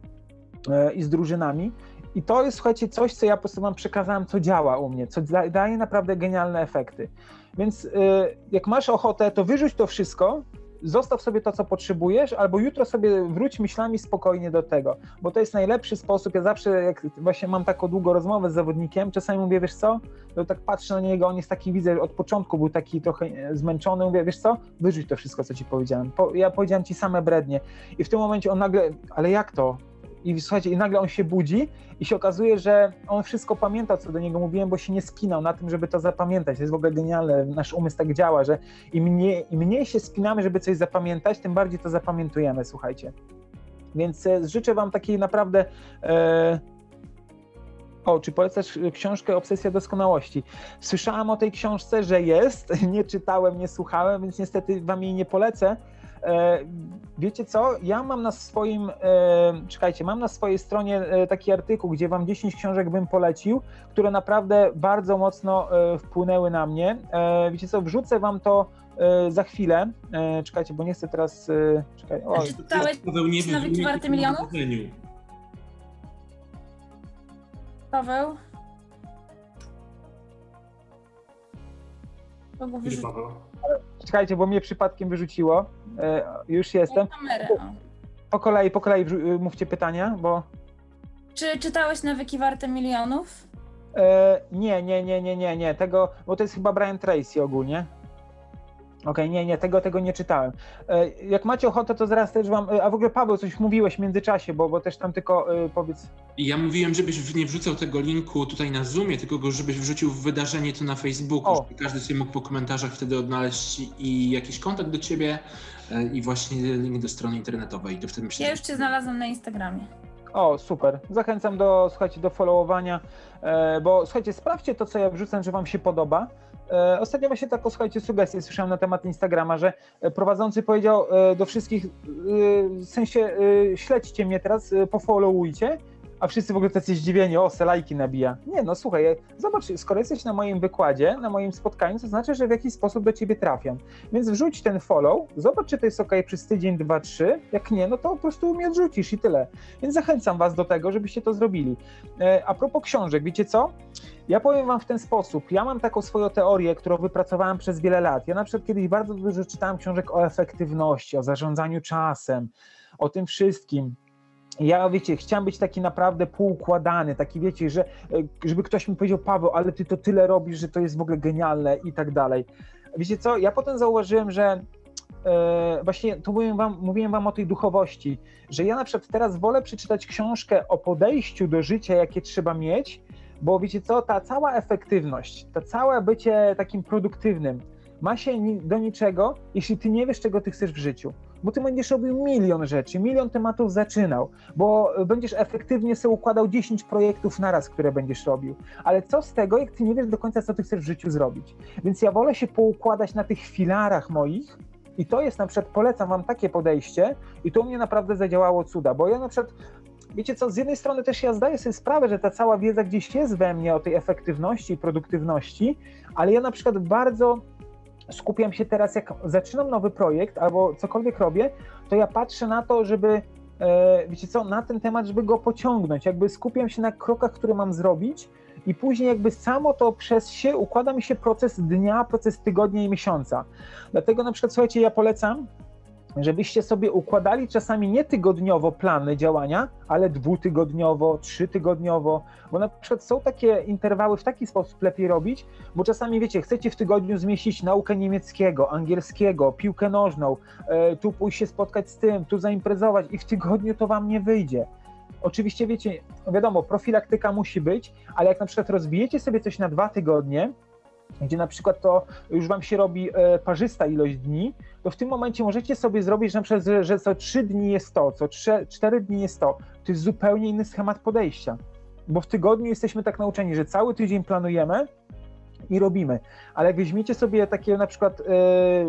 e, i z drużynami. I to jest, słuchajcie, coś, co ja po prostu wam przekazałem, co działa u mnie, co da, daje naprawdę genialne efekty. Więc y, jak masz ochotę, to wyrzuć to wszystko, zostaw sobie to, co potrzebujesz, albo jutro sobie wróć myślami spokojnie do tego, bo to jest najlepszy sposób. Ja zawsze, jak właśnie mam taką długą rozmowę z zawodnikiem, czasami mówię, wiesz co, to tak patrzę na niego, on jest taki, widzę, od początku był taki trochę e, zmęczony, mówię, wiesz co, wyrzuć to wszystko, co ci powiedziałem. Po, ja powiedziałem ci same brednie. I w tym momencie on nagle, ale jak to? I słuchajcie, i nagle on się budzi i się okazuje, że on wszystko pamięta, co do niego mówiłem, bo się nie spinał na tym, żeby to zapamiętać. To jest w ogóle genialne. Nasz umysł tak działa, że im mniej, im mniej się spinamy, żeby coś zapamiętać, tym bardziej to zapamiętujemy, słuchajcie. Więc e, życzę wam takiej naprawdę. E... O, czy polecasz książkę Obsesja Doskonałości? Słyszałem o tej książce, że jest, nie czytałem, nie słuchałem, więc niestety wam jej nie polecę. E, wiecie co? Ja mam na swoim, e, czekajcie, mam na swojej stronie e, taki artykuł, gdzie wam 10 książek bym polecił, które naprawdę bardzo mocno wpłynęły na mnie. Wiecie co? Wrzucę wam to za chwilę. Czekajcie, bo nie chcę teraz. Czekaj. O, Czy czytałeś Paweł nie Nawyki warte milionów? Paweł? Paweł? Czekajcie, bo mnie przypadkiem wyrzuciło. Już jestem. kamerę. O. Po kolei, po kolei wrzu- mówcie pytania, bo. Czy czytałeś Nawyki warte milionów? E, nie, nie, nie, nie, nie, nie, tego, bo to jest chyba Brian Tracy ogólnie. Okej, nie, nie, tego, tego nie czytałem. E, jak macie ochotę, to zaraz też wam, e, a w ogóle Paweł, coś mówiłeś w międzyczasie, bo, bo też tam tylko e, powiedz, ja mówiłem, żebyś nie wrzucał tego linku tutaj na Zoomie, tylko go, żebyś wrzucił w wydarzenie to na Facebooku, O. żeby każdy sobie mógł po komentarzach wtedy odnaleźć i jakiś kontakt do ciebie i właśnie link do strony internetowej. To wtedy myślę, Ja już cię znalazłam na Instagramie. o super, zachęcam do, słuchajcie, do followowania, bo słuchajcie, sprawdźcie to, co ja wrzucam, że wam się podoba. E, Ostatnio właśnie taką, słuchajcie, sugestię słyszałem na temat Instagrama, że e, prowadzący powiedział e, do wszystkich, w sensie śledźcie mnie teraz, pofollowujcie, a wszyscy w ogóle tacy zdziwieni, o, se lajki nabija. Nie, no słuchaj, zobacz, skoro jesteś na moim wykładzie, na moim spotkaniu, to znaczy, że w jakiś sposób do ciebie trafiam. Więc wrzuć ten follow, zobacz, czy to jest ok przez tydzień, dwa, trzy. Jak nie, no to po prostu mnie odrzucisz i tyle. Więc zachęcam was do tego, żebyście to zrobili. E, a propos książek, wiecie co? Ja powiem wam w ten sposób. Ja mam taką swoją teorię, którą wypracowałem przez wiele lat. Ja na przykład kiedyś bardzo dużo czytałem książek o efektywności, o zarządzaniu czasem, o tym wszystkim. Ja, wiecie, chciałem być taki naprawdę półukładany, taki, wiecie, że e, żeby ktoś mi powiedział, Paweł, ale ty to tyle robisz, że to jest w ogóle genialne i tak dalej. Wiecie co, ja potem zauważyłem, że e, właśnie tu mówiłem wam, mówiłem wam o tej duchowości, że ja na przykład teraz wolę przeczytać książkę o podejściu do życia, jakie trzeba mieć, bo wiecie co, ta cała efektywność, to całe bycie takim produktywnym ma się do niczego, jeśli ty nie wiesz, czego ty chcesz w życiu. Bo ty będziesz robił milion rzeczy, milion tematów zaczynał, bo będziesz efektywnie sobie układał 10 projektów naraz, które będziesz robił. Ale co z tego, jak ty nie wiesz do końca, co ty chcesz w życiu zrobić? Więc ja wolę się poukładać na tych filarach moich, i to jest na przykład, polecam wam takie podejście, i to u mnie naprawdę zadziałało cuda, bo ja na przykład wiecie co, z jednej strony też ja zdaję sobie sprawę, że ta cała wiedza gdzieś jest we mnie o tej efektywności i produktywności, ale ja na przykład bardzo skupiam się teraz, jak zaczynam nowy projekt albo cokolwiek robię, to ja patrzę na to, żeby, e, wiecie co, na ten temat, żeby go pociągnąć, jakby skupiam się na krokach, które mam zrobić i później jakby samo to przez się układa mi się proces dnia, proces tygodnia i miesiąca. Dlatego na przykład, słuchajcie, ja polecam, żebyście sobie układali czasami nie tygodniowo plany działania, ale dwutygodniowo, trzytygodniowo, bo na przykład są takie interwały w taki sposób lepiej robić, bo czasami wiecie, chcecie w tygodniu zmieścić naukę niemieckiego, angielskiego, piłkę nożną, e, tu pójść się spotkać z tym, tu zaimprezować i w tygodniu to wam nie wyjdzie. Oczywiście wiecie, wiadomo, profilaktyka musi być, ale jak na przykład rozbijecie sobie coś na dwa tygodnie, gdzie na przykład to już wam się robi e, parzysta ilość dni, to w tym momencie możecie sobie zrobić że na przykład, że, co trzy dni jest to, co trzy, cztery dni jest to. To jest zupełnie inny schemat podejścia. Bo w tygodniu jesteśmy tak nauczeni, że cały tydzień planujemy, i robimy. Ale jak weźmiecie sobie takie na przykład e,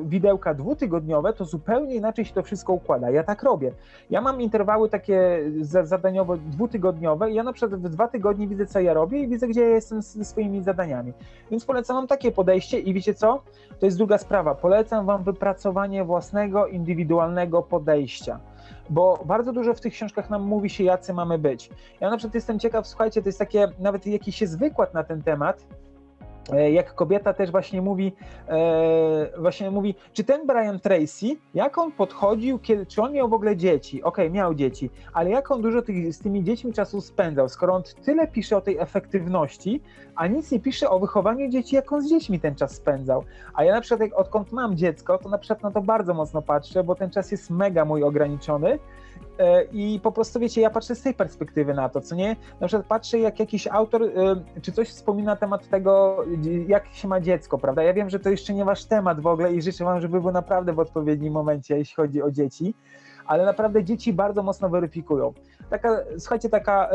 widełka dwutygodniowe, to zupełnie inaczej się to wszystko układa. Ja tak robię. Ja mam interwały takie zadaniowe dwutygodniowe i ja na przykład w dwa tygodnie widzę, co ja robię i widzę, gdzie ja jestem ze swoimi zadaniami. Więc polecam wam takie podejście i wiecie co? To jest druga sprawa. Polecam wam wypracowanie własnego, indywidualnego podejścia bo bardzo dużo w tych książkach nam mówi się, jacy mamy być. Ja na przykład jestem ciekaw, słuchajcie, to jest takie, nawet jakiś jest wykład na ten temat, jak kobieta też właśnie mówi, e, właśnie mówi, czy ten Brian Tracy, jak on podchodził, kiedy, czy on miał w ogóle dzieci? Okej, okay, miał dzieci, ale jak on dużo tych, z tymi dziećmi czasu spędzał, skoro on tyle pisze o tej efektywności, a nic nie pisze o wychowaniu dzieci, jak on z dziećmi ten czas spędzał. A ja na przykład, jak, odkąd mam dziecko, to na przykład na to bardzo mocno patrzę, bo ten czas jest mega mój ograniczony, E, I po prostu wiecie, ja patrzę z tej perspektywy na to, co nie? Na przykład patrzę, jak jakiś autor e, czy coś wspomina na temat tego, jak się ma dziecko, prawda? Ja wiem, że to jeszcze nie wasz temat w ogóle i życzę wam, żeby był naprawdę w odpowiednim momencie, jeśli chodzi o dzieci, ale naprawdę dzieci bardzo mocno weryfikują. Taka, słuchajcie, taka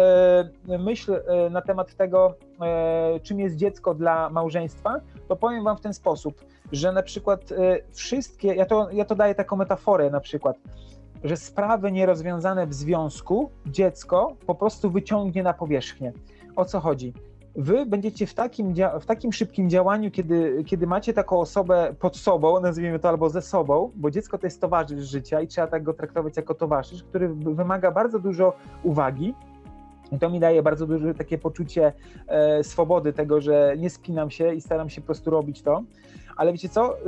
e, myśl e, na temat tego, e, czym jest dziecko dla małżeństwa, to powiem wam w ten sposób, że na przykład wszystkie, ja to, ja to daję taką metaforę na przykład, że sprawy nierozwiązane w związku dziecko po prostu wyciągnie na powierzchnię. O co chodzi? Wy będziecie w takim, w takim szybkim działaniu, kiedy, kiedy macie taką osobę pod sobą, nazwijmy to albo ze sobą, bo dziecko to jest towarzysz życia i trzeba tak go traktować jako towarzysz, który wymaga bardzo dużo uwagi, i to mi daje bardzo duże takie poczucie e, swobody, tego, że nie spinam się i staram się po prostu robić to. Ale wiecie co? Y,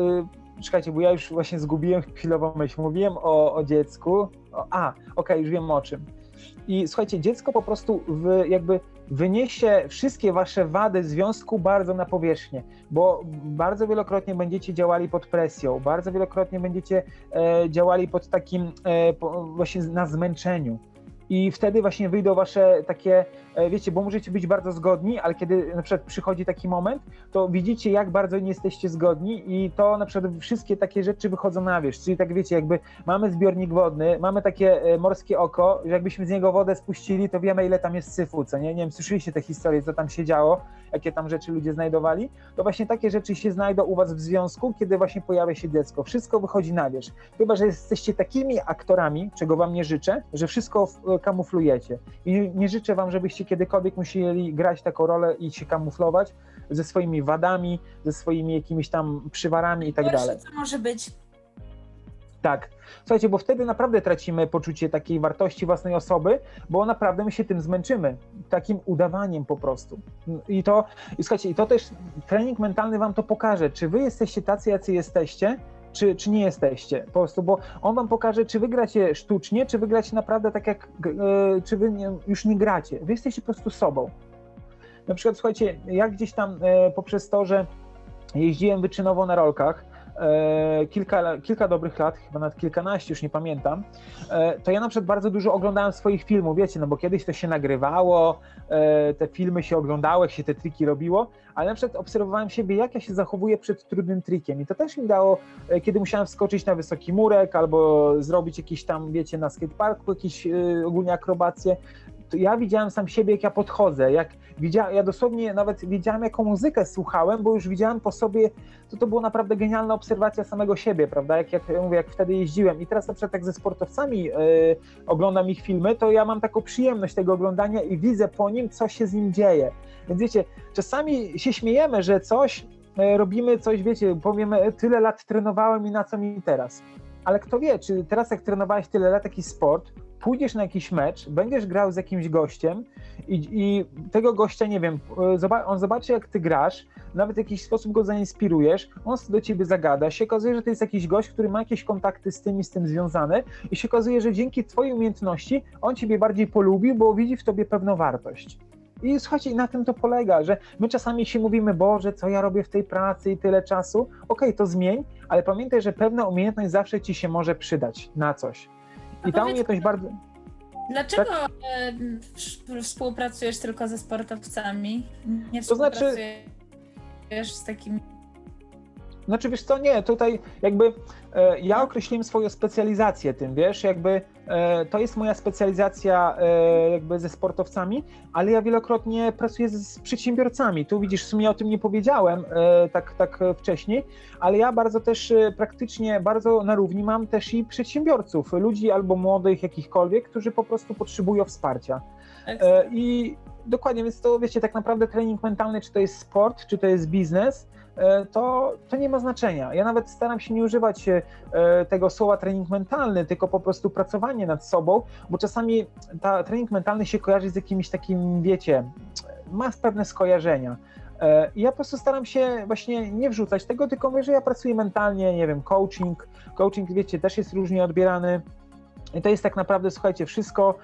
czekajcie, bo ja już właśnie zgubiłem chwilowo myśl. Mówiłem o, o dziecku. O, a, okej, okay, już wiem o czym. I słuchajcie, dziecko po prostu w, jakby wyniesie wszystkie wasze wady związku bardzo na powierzchnię, bo bardzo wielokrotnie będziecie działali pod presją, bardzo wielokrotnie będziecie e, działali pod takim e, po, właśnie na zmęczeniu i wtedy właśnie wyjdą wasze takie, e, wiecie, bo możecie być bardzo zgodni, ale kiedy na przykład przychodzi taki moment, to widzicie, jak bardzo nie jesteście zgodni i to na przykład wszystkie takie rzeczy wychodzą na wierzch. Czyli tak wiecie, jakby mamy zbiornik wodny, mamy takie e, morskie oko, że jakbyśmy z niego wodę spuścili, to wiemy, ile tam jest syfu, co nie? Nie wiem, słyszeliście te historie, co tam się działo, jakie tam rzeczy ludzie znajdowali, to właśnie takie rzeczy się znajdą u was w związku, kiedy właśnie pojawia się dziecko. Wszystko wychodzi na wierzch. Chyba, że jesteście takimi aktorami, czego wam nie życzę, że wszystko kamuflujecie. I nie życzę wam, żebyście kiedykolwiek musieli grać taką rolę i się kamuflować ze swoimi wadami, ze swoimi jakimiś tam przywarami i tak dalej. co może być. Tak. Słuchajcie, bo wtedy naprawdę tracimy poczucie takiej wartości własnej osoby, bo naprawdę my się tym zmęczymy, takim udawaniem po prostu. I to, i słuchajcie, i to też trening mentalny wam to pokaże, czy wy jesteście tacy, jacy jesteście, czy, czy nie jesteście. Po prostu, bo on wam pokaże, czy wygracie sztucznie, czy wygracie naprawdę tak jak, e, czy wy nie, już nie gracie. Wy jesteście po prostu sobą. Na przykład, słuchajcie, ja gdzieś tam e, poprzez to, że jeździłem wyczynowo na rolkach, kilka, kilka dobrych lat, chyba nawet kilkanaście, już nie pamiętam, e, to ja na przykład bardzo dużo oglądałem swoich filmów, wiecie, no bo kiedyś to się nagrywało, e, te filmy się oglądało, jak się te triki robiło, ale na przykład obserwowałem siebie, jak ja się zachowuję przed trudnym trikiem i to też mi dało, e, kiedy musiałem wskoczyć na wysoki murek albo zrobić jakiś tam, wiecie, na skateparku jakieś e, ogólnie akrobacje, to ja widziałem sam siebie, jak ja podchodzę, jak widziałem, ja dosłownie nawet wiedziałem, jaką muzykę słuchałem, bo już widziałem po sobie, to to była naprawdę genialna obserwacja samego siebie, prawda, jak, jak mówię, jak wtedy jeździłem. I teraz na przykład jak ze sportowcami yy, oglądam ich filmy, to ja mam taką przyjemność tego oglądania i widzę po nim, co się z nim dzieje, więc wiecie, czasami się śmiejemy, że coś yy, robimy, coś, wiecie, powiemy, tyle lat trenowałem i na co mi teraz, ale kto wie, czy teraz jak trenowałeś tyle lat jakiś sport, pójdziesz na jakiś mecz, będziesz grał z jakimś gościem i, i tego gościa, nie wiem, on zobaczy jak ty grasz, nawet w jakiś sposób go zainspirujesz, on do ciebie zagada, się okazuje, że to jest jakiś gość, który ma jakieś kontakty z tym i z tym związane i się okazuje, że dzięki twojej umiejętności on ciebie bardziej polubił, bo widzi w tobie pewną wartość. I słuchajcie, na tym to polega, że my czasami się mówimy, Boże, co ja robię w tej pracy i tyle czasu. Okej, okay, to zmień, ale pamiętaj, że pewna umiejętność zawsze ci się może przydać na coś. I ta umiejętność bardzo. Dlaczego tak? E, współpracujesz tylko ze sportowcami? Nie to znaczy z takimi znaczy wiesz co, nie, tutaj jakby e, ja określiłem swoją specjalizację tym, wiesz, jakby e, to jest moja specjalizacja e, jakby ze sportowcami, ale ja wielokrotnie pracuję z, z, przedsiębiorcami. Tu widzisz, w sumie o tym nie powiedziałem e, tak, tak wcześniej, ale ja bardzo też e, praktycznie, bardzo na równi mam też i przedsiębiorców, ludzi albo młodych, jakichkolwiek, którzy po prostu potrzebują wsparcia. E, I dokładnie, więc to wiecie, tak naprawdę trening mentalny, czy to jest sport, czy to jest biznes, E, to, to nie ma znaczenia. Ja nawet staram się nie używać e, tego słowa trening mentalny, tylko po prostu pracowanie nad sobą, bo czasami ta trening mentalny się kojarzy z jakimś takim, wiecie, ma pewne skojarzenia. E, ja po prostu staram się właśnie nie wrzucać tego, tylko mówię, że ja pracuję mentalnie, nie wiem, coaching. Coaching, wiecie, też jest różnie odbierany. I to jest tak naprawdę, słuchajcie, wszystko,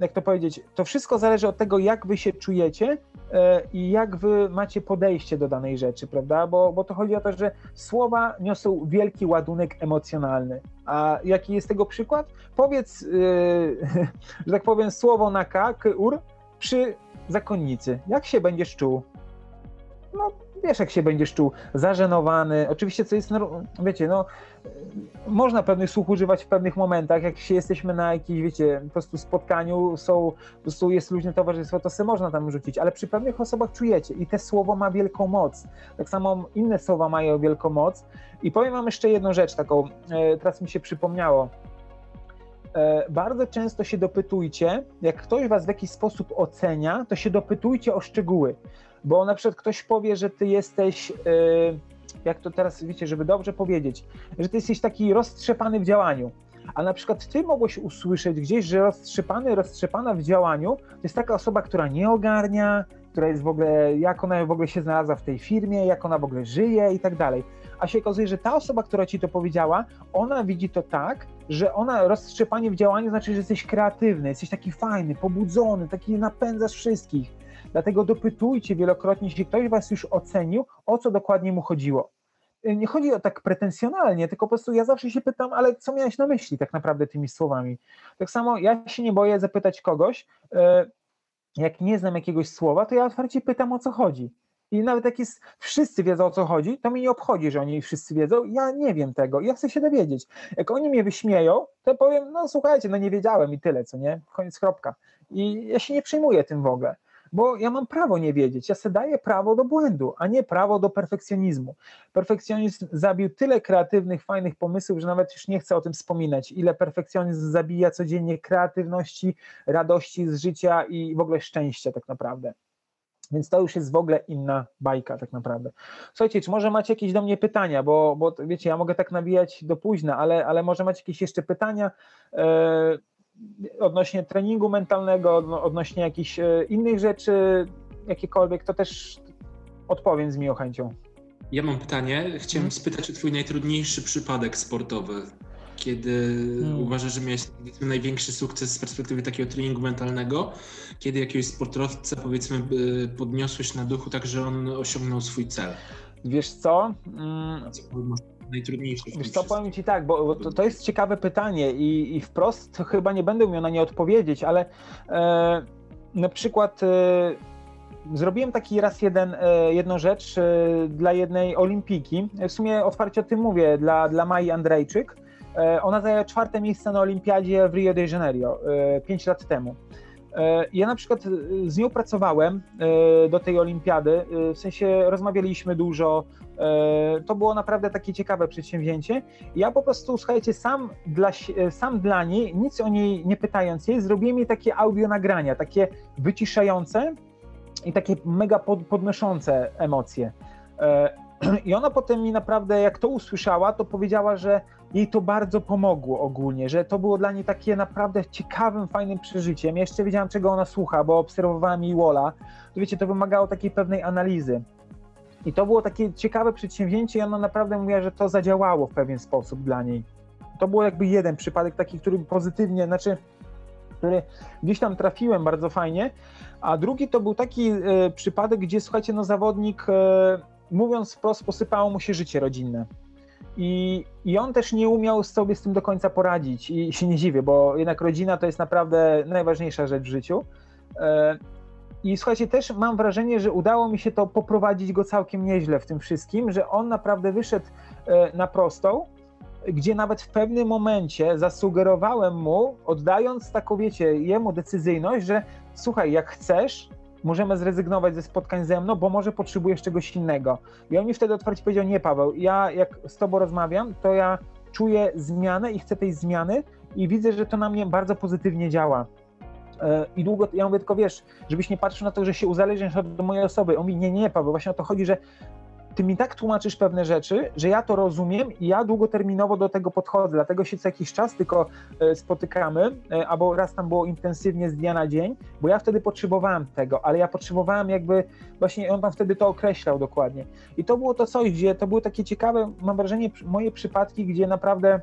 jak to powiedzieć, to wszystko zależy od tego, jak wy się czujecie E, i jak wy macie podejście do danej rzeczy, prawda? Bo, bo to chodzi o to, że słowa niosą wielki ładunek emocjonalny. A jaki jest tego przykład? Powiedz, yy, że tak powiem, słowo na K, ur, przy zakonnicy. Jak się będziesz czuł? No, wiesz, jak się będziesz czuł zażenowany. Oczywiście, co jest, wiecie, no, można pewnych słów używać w pewnych momentach, jak się jesteśmy na jakimś, wiecie, po prostu spotkaniu, są, po prostu jest luźne towarzystwo, to sobie można tam rzucić, ale przy pewnych osobach czujecie i te słowo ma wielką moc. Tak samo inne słowa mają wielką moc. I powiem wam jeszcze jedną rzecz taką, e, teraz mi się przypomniało. E, bardzo często się dopytujcie, jak ktoś was w jakiś sposób ocenia, to się dopytujcie o szczegóły bo na przykład ktoś powie, że ty jesteś, e, jak to teraz wiecie, żeby dobrze powiedzieć, że ty jesteś taki roztrzepany w działaniu. A na przykład ty mogłeś usłyszeć gdzieś, że roztrzepany, roztrzepana w działaniu to jest taka osoba, która nie ogarnia, która jest w ogóle, jak ona w ogóle się znalazła w tej firmie, jak ona w ogóle żyje i tak dalej. A się okazuje, że ta osoba, która ci to powiedziała, ona widzi to tak, że ona roztrzepanie w działaniu znaczy, że jesteś kreatywny, jesteś taki fajny, pobudzony, taki napędzasz wszystkich. Dlatego dopytujcie wielokrotnie, jeśli ktoś was już ocenił, o co dokładnie mu chodziło. Y, nie chodzi o tak pretensjonalnie, tylko po prostu ja zawsze się pytam, ale co miałeś na myśli tak naprawdę tymi słowami? Tak samo ja się nie boję zapytać kogoś, y, jak nie znam jakiegoś słowa, to ja otwarcie pytam o co chodzi. I nawet jak jest, wszyscy wiedzą o co chodzi, to mi nie obchodzi, że oni wszyscy wiedzą. Ja nie wiem tego, ja chcę się dowiedzieć. Jak oni mnie wyśmieją, to powiem, no słuchajcie, no nie wiedziałem i tyle, co nie? Koniec, kropka. I ja się nie przejmuję tym w ogóle bo ja mam prawo nie wiedzieć. Ja sobie daję prawo do błędu, a nie prawo do perfekcjonizmu. Perfekcjonizm zabił tyle kreatywnych, fajnych pomysłów, że nawet już nie chcę o tym wspominać. Ile perfekcjonizm zabija codziennie kreatywności, radości z życia i w ogóle szczęścia tak naprawdę. Więc to już jest w ogóle inna bajka, tak naprawdę. Słuchajcie, czy może macie jakieś do mnie pytania, bo, bo wiecie, ja mogę tak nawijać do późna, ale, ale może macie jakieś jeszcze pytania. Yy, odnośnie treningu mentalnego, odnośnie jakichś e, innych rzeczy, jakiekolwiek, to też odpowiem z miłą chęcią. Ja mam pytanie. Chciałem hmm. spytać o Twój najtrudniejszy przypadek sportowy. Kiedy hmm. uważasz, że miałeś największy sukces z perspektywy takiego treningu mentalnego, kiedy jakiegoś sportowca powiedzmy podniosłeś na duchu tak, że on osiągnął swój cel? Wiesz co? Hmm. co najtrudniejsze. Wiesz co, powiem Ci tak, bo, bo to, to, jest ciekawe pytanie i, i wprost chyba nie będę umiał na nie odpowiedzieć, ale e, na przykład e, zrobiłem taki raz jeden, e, jedną rzecz e, dla jednej olimpijki, w sumie otwarcie o tym mówię, dla, dla Mai Andrejczyk. E, ona zajęła czwarte miejsce na olimpiadzie w Rio de Janeiro e, pięć lat temu. E, ja na przykład z nią pracowałem do tej olimpiady, w sensie rozmawialiśmy dużo, E, to było naprawdę takie ciekawe przedsięwzięcie. Ja po prostu, słuchajcie, sam dla, e, sam dla niej, nic o niej nie pytając jej, zrobiłem jej takie audio nagrania, takie wyciszające i takie mega pod, podnoszące emocje. I ona potem mi naprawdę, jak to usłyszała, to powiedziała, że jej to bardzo pomogło ogólnie, że to było dla niej takie naprawdę ciekawym, fajnym przeżyciem. Ja jeszcze wiedziałam, czego ona słucha, bo obserwowałam jej Wola. To wiecie, to wymagało takiej pewnej analizy. I to było takie ciekawe przedsięwzięcie i ona naprawdę mówiła, że to zadziałało w pewien sposób dla niej. To był jakby jeden przypadek taki, który pozytywnie, znaczy, który gdzieś tam trafiłem bardzo fajnie, a drugi to był taki e, przypadek, gdzie słuchajcie, no zawodnik, e, mówiąc wprost, posypało mu się życie rodzinne. I, I on też nie umiał sobie z tym do końca poradzić i się nie dziwię, bo jednak rodzina to jest naprawdę najważniejsza rzecz w życiu. E, I słuchajcie, też mam wrażenie, że udało mi się to poprowadzić go całkiem nieźle w tym wszystkim, że on naprawdę wyszedł e, na prostą, gdzie nawet w pewnym momencie zasugerowałem mu, oddając taką, wiecie, jemu decyzyjność, że słuchaj, jak chcesz, możemy zrezygnować ze spotkań ze mną, bo może potrzebujesz czegoś innego. I on mi wtedy otwarcie powiedział, nie Paweł, ja jak z tobą rozmawiam, to ja czuję zmianę i chcę tej zmiany i widzę, że to na mnie bardzo pozytywnie działa. E, I długo, ja mówię tylko, wiesz, żebyś nie patrzył na to, że się uzależniasz od mojej osoby. On mi, nie, nie, Paweł, właśnie o to chodzi, że ty mi tak tłumaczysz pewne rzeczy, że ja to rozumiem i ja długoterminowo do tego podchodzę, dlatego się co jakiś czas tylko e, spotykamy, e, albo raz tam było intensywnie z dnia na dzień, bo ja wtedy potrzebowałem tego, ale ja potrzebowałem jakby, właśnie on tam wtedy to określał dokładnie. I to było to coś, gdzie to były takie ciekawe, mam wrażenie, moje przypadki, gdzie naprawdę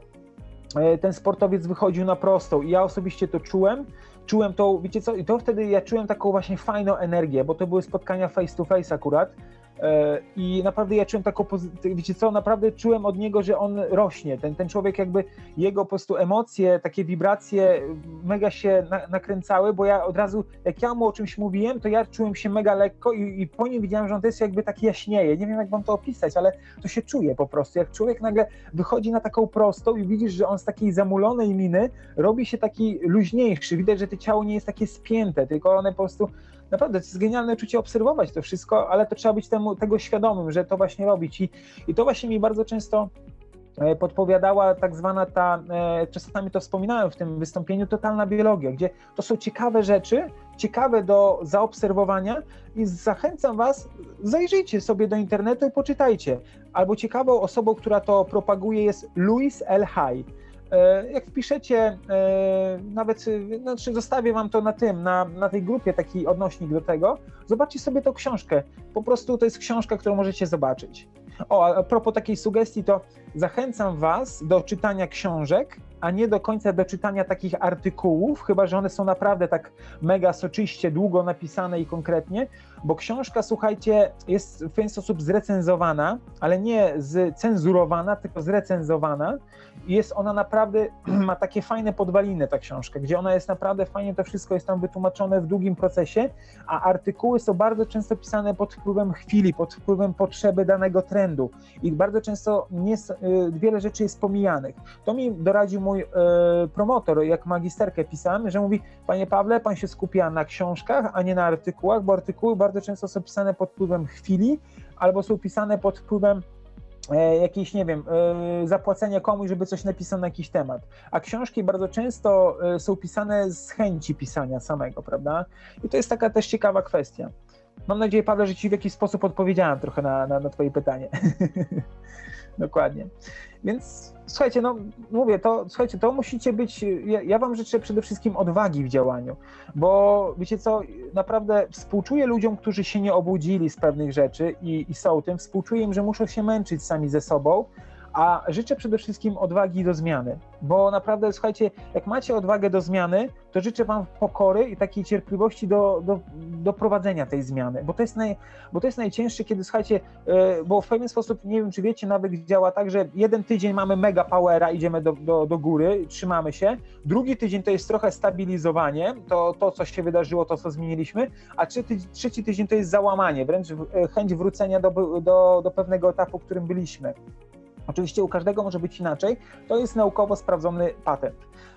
e, ten sportowiec wychodził na prostą i ja osobiście to czułem, czułem to, wiecie co, i to wtedy ja czułem taką właśnie fajną energię, bo to były spotkania face to face akurat, I naprawdę ja czułem taką pozycję, wiecie co, naprawdę czułem od niego, że on rośnie. Ten, ten człowiek jakby, jego po prostu emocje, takie wibracje mega się na, nakręcały, bo ja od razu, jak ja mu o czymś mówiłem, to ja czułem się mega lekko i, i po nim widziałem, że on jest jakby tak jaśnieje. Nie wiem, jak wam to opisać, ale to się czuje po prostu. Jak człowiek nagle wychodzi na taką prostą i widzisz, że on z takiej zamulonej miny robi się taki luźniejszy. Widać, że to ciało nie jest takie spięte, tylko one po prostu naprawdę to jest genialne uczucie obserwować to wszystko, ale to trzeba być temu, tego świadomym, że to właśnie robić. I, i to właśnie mi bardzo często e, podpowiadała tak zwana ta, e, czasami to wspominałem w tym wystąpieniu, totalna biologia, gdzie to są ciekawe rzeczy, ciekawe do zaobserwowania i zachęcam Was, zajrzyjcie sobie do internetu i poczytajcie. Albo ciekawą osobą, która to propaguje jest Louis L. Hay. E, jak wpiszecie, e, nawet znaczy zostawię wam to na tym, na, na tej grupie taki odnośnik do tego, zobaczcie sobie tą książkę. Po prostu to jest książka, którą możecie zobaczyć. O, a propos takiej sugestii, to zachęcam was do czytania książek, a nie do końca do czytania takich artykułów, chyba że one są naprawdę tak mega soczyście, długo napisane i konkretnie, bo książka, słuchajcie, jest w pewien sposób zrecenzowana, ale nie cenzurowana, tylko zrecenzowana jest ona naprawdę, ma takie fajne podwaliny ta książka, gdzie ona jest naprawdę fajnie, to wszystko jest tam wytłumaczone w długim procesie, a artykuły są bardzo często pisane pod wpływem chwili, pod wpływem potrzeby danego trendu i bardzo często nie, y, wiele rzeczy jest pomijanych. To mi doradził mój y, promotor, jak magisterkę pisałem, że mówi, panie Pawle, pan się skupia na książkach, a nie na artykułach, bo artykuły bardzo często są pisane pod wpływem chwili, albo są pisane pod wpływem e, jakieś, nie wiem, e, zapłacenie komuś, żeby coś napisał na jakiś temat. A książki bardzo często e, są pisane z chęci pisania samego, prawda? I to jest taka też ciekawa kwestia. Mam nadzieję, Paweł, że Ci w jakiś sposób odpowiedziałem trochę na, na, na Twoje pytanie. Dokładnie. Więc słuchajcie, no mówię, to słuchajcie, to musicie być. Ja, ja, wam życzę przede wszystkim odwagi w działaniu, bo wiecie co, naprawdę współczuję ludziom, którzy się nie obudzili z pewnych rzeczy i, i są tym, współczuję im, że muszą się męczyć sami ze sobą, a życzę przede wszystkim odwagi do zmiany, bo naprawdę, słuchajcie, jak macie odwagę do zmiany, to życzę Wam pokory i takiej cierpliwości do, do, do prowadzenia tej zmiany, bo to, jest naj, bo to jest najcięższe, kiedy, słuchajcie, e, bo w pewien sposób, nie wiem, czy wiecie, nawyk działa tak, że jeden tydzień mamy mega powera, idziemy do, do, do góry, trzymamy się, drugi tydzień to jest trochę stabilizowanie, to, to co się wydarzyło, to, co zmieniliśmy, a trzeci, trzeci tydzień to jest załamanie, wręcz e, chęć wrócenia do, do, do pewnego etapu, w którym byliśmy. Oczywiście u każdego może być inaczej. To jest naukowo sprawdzony patent.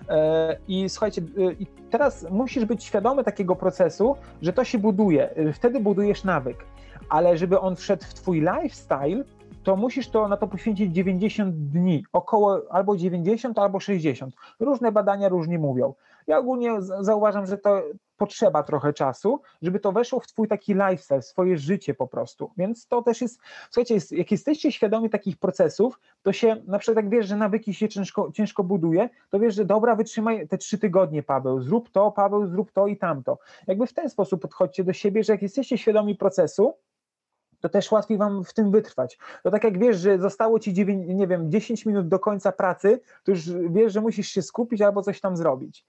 E, I słuchajcie, e, teraz musisz być świadomy takiego procesu, że to się buduje. E, wtedy budujesz nawyk. Ale żeby on wszedł w twój lifestyle, to musisz to na to poświęcić 90 dni, około albo 90, albo 60. Różne badania różnie mówią. Ja ogólnie zauważam, że to potrzeba trochę czasu, żeby to weszło w twój taki lifestyle, swoje życie po prostu. Więc to też jest, słuchajcie, jest, jak jesteście świadomi takich procesów, to się, na przykład jak wiesz, że nawyki się ciężko, ciężko buduje, to wiesz, że dobra, wytrzymaj te trzy tygodnie, Paweł, zrób to, Paweł, zrób to i tamto. Jakby w ten sposób podchodźcie do siebie, że jak jesteście świadomi procesu, to też łatwiej wam w tym wytrwać. To tak jak wiesz, że zostało ci 9, nie wiem, 10 minut do końca pracy, to już wiesz, że musisz się skupić albo coś tam zrobić.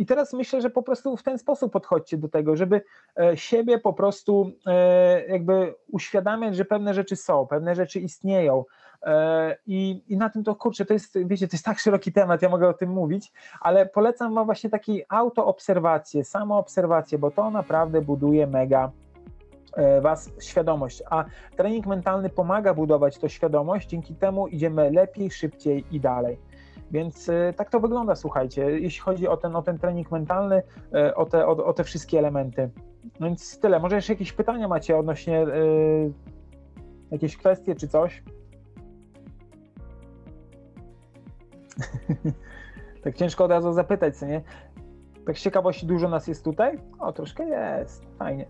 E, I teraz myślę, że po prostu w ten sposób podchodźcie do tego, żeby e, siebie po prostu e, jakby uświadamiać, że pewne rzeczy są, pewne rzeczy istnieją. I, I na tym to kurczę, to jest, wiecie, to jest tak szeroki temat, ja mogę o tym mówić, ale polecam wam właśnie takiej autoobserwację, samoobserwację, bo to naprawdę buduje mega E, was świadomość, a trening mentalny pomaga budować tą świadomość, dzięki temu idziemy lepiej, szybciej i dalej. Więc e, tak to wygląda, słuchajcie, jeśli chodzi o ten, o ten trening mentalny, e, o te, o, o te wszystkie elementy. No więc tyle. Może jeszcze jakieś pytania macie odnośnie yy, jakieś kwestie czy coś? tak ciężko od razu zapytać, co nie? Tak z ciekawości dużo nas jest tutaj? O, troszkę jest, fajnie.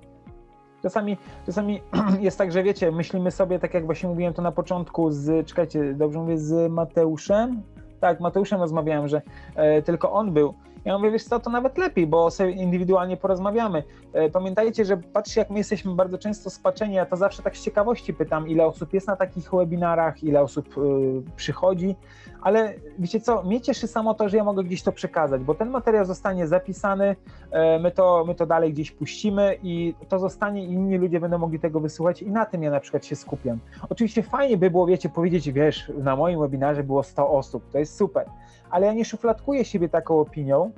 Czasami, czasami jest tak, że wiecie, myślimy sobie, tak jak właśnie mówiłem to na początku, z, czekajcie, dobrze mówię, z Mateuszem? Tak, Mateuszem rozmawiałem, że e, tylko on był. Ja mówię, wiesz co, to nawet lepiej, bo sobie indywidualnie porozmawiamy. E, pamiętajcie, że patrzcie, jak my jesteśmy bardzo często spaczeni, ja to zawsze tak z ciekawości pytam, ile osób jest na takich webinarach, ile osób y, przychodzi, ale wiecie co, mnie cieszy samo to, że ja mogę gdzieś to przekazać, bo ten materiał zostanie zapisany, e, my to, my to dalej gdzieś puścimy i to zostanie i inni ludzie będą mogli tego wysłuchać i na tym ja na przykład się skupiam. Oczywiście fajnie by było, wiecie, powiedzieć, wiesz, na moim webinarze było 100 osób, to jest super, ale ja nie szufladkuję siebie taką opinią,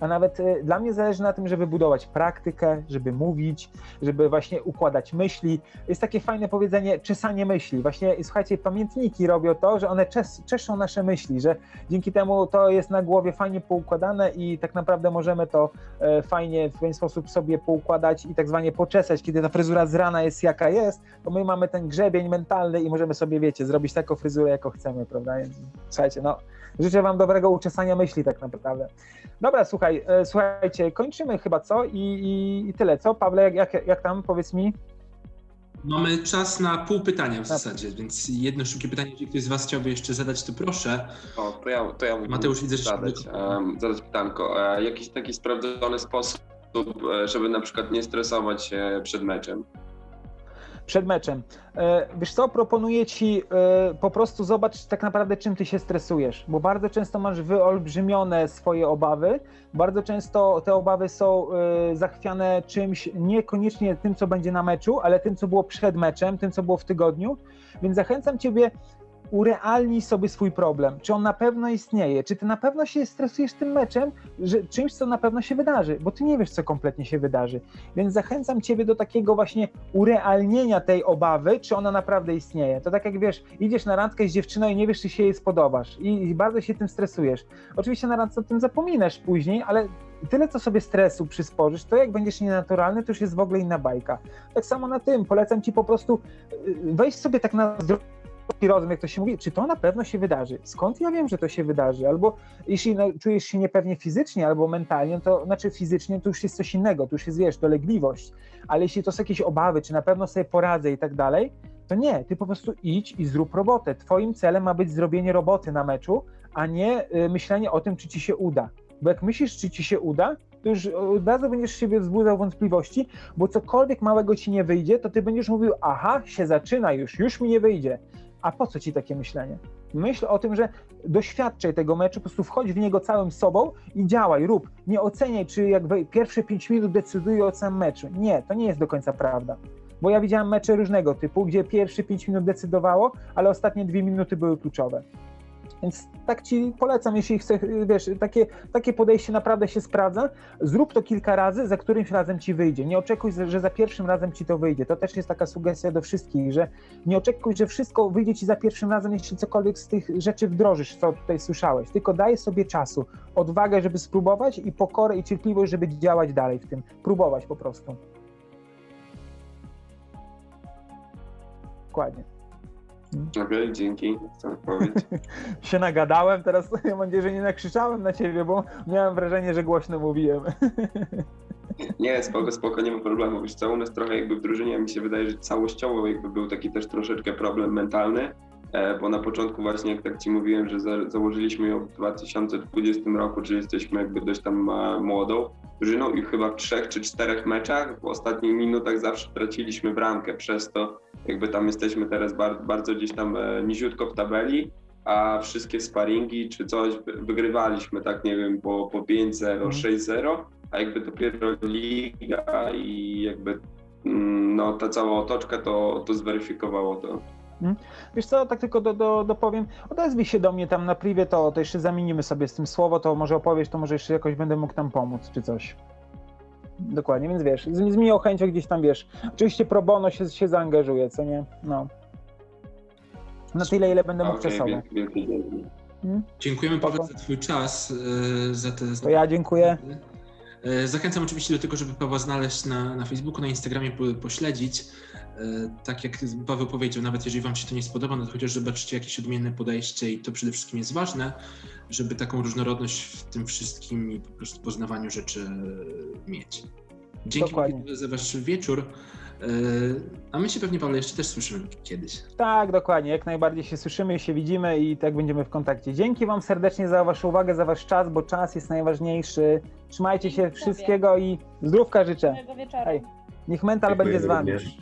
a nawet y, dla mnie zależy na tym, żeby budować praktykę, żeby mówić, żeby właśnie układać myśli. Jest takie fajne powiedzenie czesanie myśli. Właśnie, słuchajcie, pamiętniki robią to, że one czes, czeszą nasze myśli, że dzięki temu to jest na głowie fajnie poukładane i tak naprawdę możemy to e, fajnie w pewien sposób sobie poukładać i tak zwanie poczesać. Kiedy ta fryzura z rana jest jaka jest, to my mamy ten grzebień mentalny i możemy sobie, wiecie, zrobić taką fryzurę, jaką chcemy, prawda? Słuchajcie, no Życzę Wam dobrego uczesania myśli tak naprawdę. Dobra, słuchaj, e, słuchajcie, kończymy chyba, co? I, i, i tyle, co? Pawle, jak, jak, jak tam, powiedz mi? Mamy czas na pół pytania w zasadzie, więc jedno szybkie pytanie, jeśli ktoś z Was chciałby jeszcze zadać, to proszę. O, to ja, to ja Mateusz, widzę, że zadać, um, zadać pytanko. E, jakiś taki sprawdzony sposób, e, żeby na przykład nie stresować się przed meczem? Przed meczem. E, wiesz co, proponuję ci e, po prostu zobacz tak naprawdę czym ty się stresujesz, bo bardzo często masz wyolbrzymione swoje obawy, bardzo często te obawy są e, zachwiane czymś niekoniecznie tym, co będzie na meczu, ale tym, co było przed meczem, tym, co było w tygodniu, więc zachęcam ciebie urealnij sobie swój problem. Czy on na pewno istnieje? Czy ty na pewno się stresujesz tym meczem, że czymś, co na pewno się wydarzy? Bo ty nie wiesz, co kompletnie się wydarzy. Więc zachęcam ciebie do takiego właśnie urealnienia tej obawy, czy ona naprawdę istnieje. To tak jak wiesz, idziesz na randkę z dziewczyną i nie wiesz, czy się jej spodobasz i bardzo się tym stresujesz. Oczywiście na randce o tym zapominasz później, ale tyle, co sobie stresu przysporzysz, to jak będziesz nienaturalny, to już jest w ogóle inna bajka. Tak samo na tym, polecam ci po prostu y, wejść sobie tak na zdrowie rozum, jak to się mówi, czy to na pewno się wydarzy? Skąd ja wiem, że to się wydarzy? Albo jeśli no, czujesz się niepewnie fizycznie albo mentalnie, to znaczy fizycznie to już jest coś innego, to już jest, wiesz, dolegliwość. Ale jeśli to są jakieś obawy, czy na pewno sobie poradzę i tak dalej, to nie, ty po prostu idź i zrób robotę. Twoim celem ma być zrobienie roboty na meczu, a nie y, myślenie o tym, czy ci się uda. Bo jak myślisz, czy ci się uda, to już od razu będziesz siebie wzbudzał wątpliwości, bo cokolwiek małego ci nie wyjdzie, to ty będziesz mówił, aha, się zaczyna już, już mi nie wyjdzie. A po co ci takie myślenie? Myśl o tym, że doświadczaj tego meczu, po prostu wchodź w niego całym sobą i działaj, rób. Nie oceniaj, czy jak pierwsze 5 minut decyduje o całym meczu. Nie, to nie jest do końca prawda. Bo ja widziałem mecze różnego typu, gdzie pierwsze 5 minut decydowało, ale ostatnie 2 minuty były kluczowe. Więc tak ci polecam, jeśli chcesz, wiesz, takie, takie podejście naprawdę się sprawdza. Zrób to kilka razy, za którymś razem ci wyjdzie. Nie oczekuj, że za pierwszym razem ci to wyjdzie. To też jest taka sugestia do wszystkich, że nie oczekuj, że wszystko wyjdzie ci za pierwszym razem, jeśli cokolwiek z tych rzeczy wdrożysz, co tutaj słyszałeś. Tylko daj sobie czasu, odwagę, żeby spróbować i pokorę i cierpliwość, żeby działać dalej w tym. Próbować po prostu. Dokładnie. Okej, dzięki za odpowiedź. Się nagadałem, teraz mam nadzieję, że nie nakrzyczałem na ciebie, bo miałem wrażenie, że głośno mówiłem. Nie, spoko, spoko, nie ma problemu. Wiesz co, u nas trochę jakby w drużynie mi się wydaje, że całościowo jakby był taki też troszeczkę problem mentalny, bo na początku właśnie, jak tak Ci mówiłem, że za, założyliśmy ją w 2020 roku, czyli jesteśmy jakby dość tam e, młodą drużyną i chyba w trzech czy czterech meczach w ostatnich minutach zawsze traciliśmy bramkę, przez to jakby tam jesteśmy teraz bardzo, bardzo gdzieś tam e, niziutko w tabeli, a wszystkie sparingi czy coś wy- wygrywaliśmy, tak nie wiem, po, po 5-0, 6-0, a jakby dopiero liga i jakby mm, no, ta cała otoczka to, to zweryfikowało to. Wiesz co, tak tylko do, do, dopowiem, odezwij się do mnie tam na privie, to, to jeszcze zamienimy sobie z tym słowo, to może opowiesz, to może jeszcze jakoś będę mógł tam pomóc, czy coś. Dokładnie, więc wiesz, z, z miłą chęcią gdzieś tam, wiesz, oczywiście pro bono się, się zaangażuję, co nie? No. Na tyle, ile będę mógł Okej, czasowo. dzięki. Dziękujemy Paweł za Twój czas, e, za te To ja dziękuję. E, Zachęcam oczywiście do tego, żeby Pawła znaleźć na, na Facebooku, na Instagramie, po, pośledzić. E, Tak jak Paweł powiedział, nawet jeżeli Wam się to nie spodoba, no to chociaż zobaczycie jakieś odmienne podejście i to przede wszystkim jest ważne, żeby taką różnorodność w tym wszystkim i po prostu poznawaniu rzeczy mieć. Dzięki Dokładnie. za Wasz wieczór. E, A my się pewnie, Paweł, jeszcze też słyszymy kiedyś. Tak, dokładnie, jak najbardziej się słyszymy, się widzimy i tak będziemy w kontakcie. Dzięki Wam serdecznie za Waszą uwagę, za Wasz czas, bo czas jest najważniejszy. Trzymajcie się, wszystkiego i zdrówka życzę. Hej. Niech mental Dziękuję będzie z Wami. również.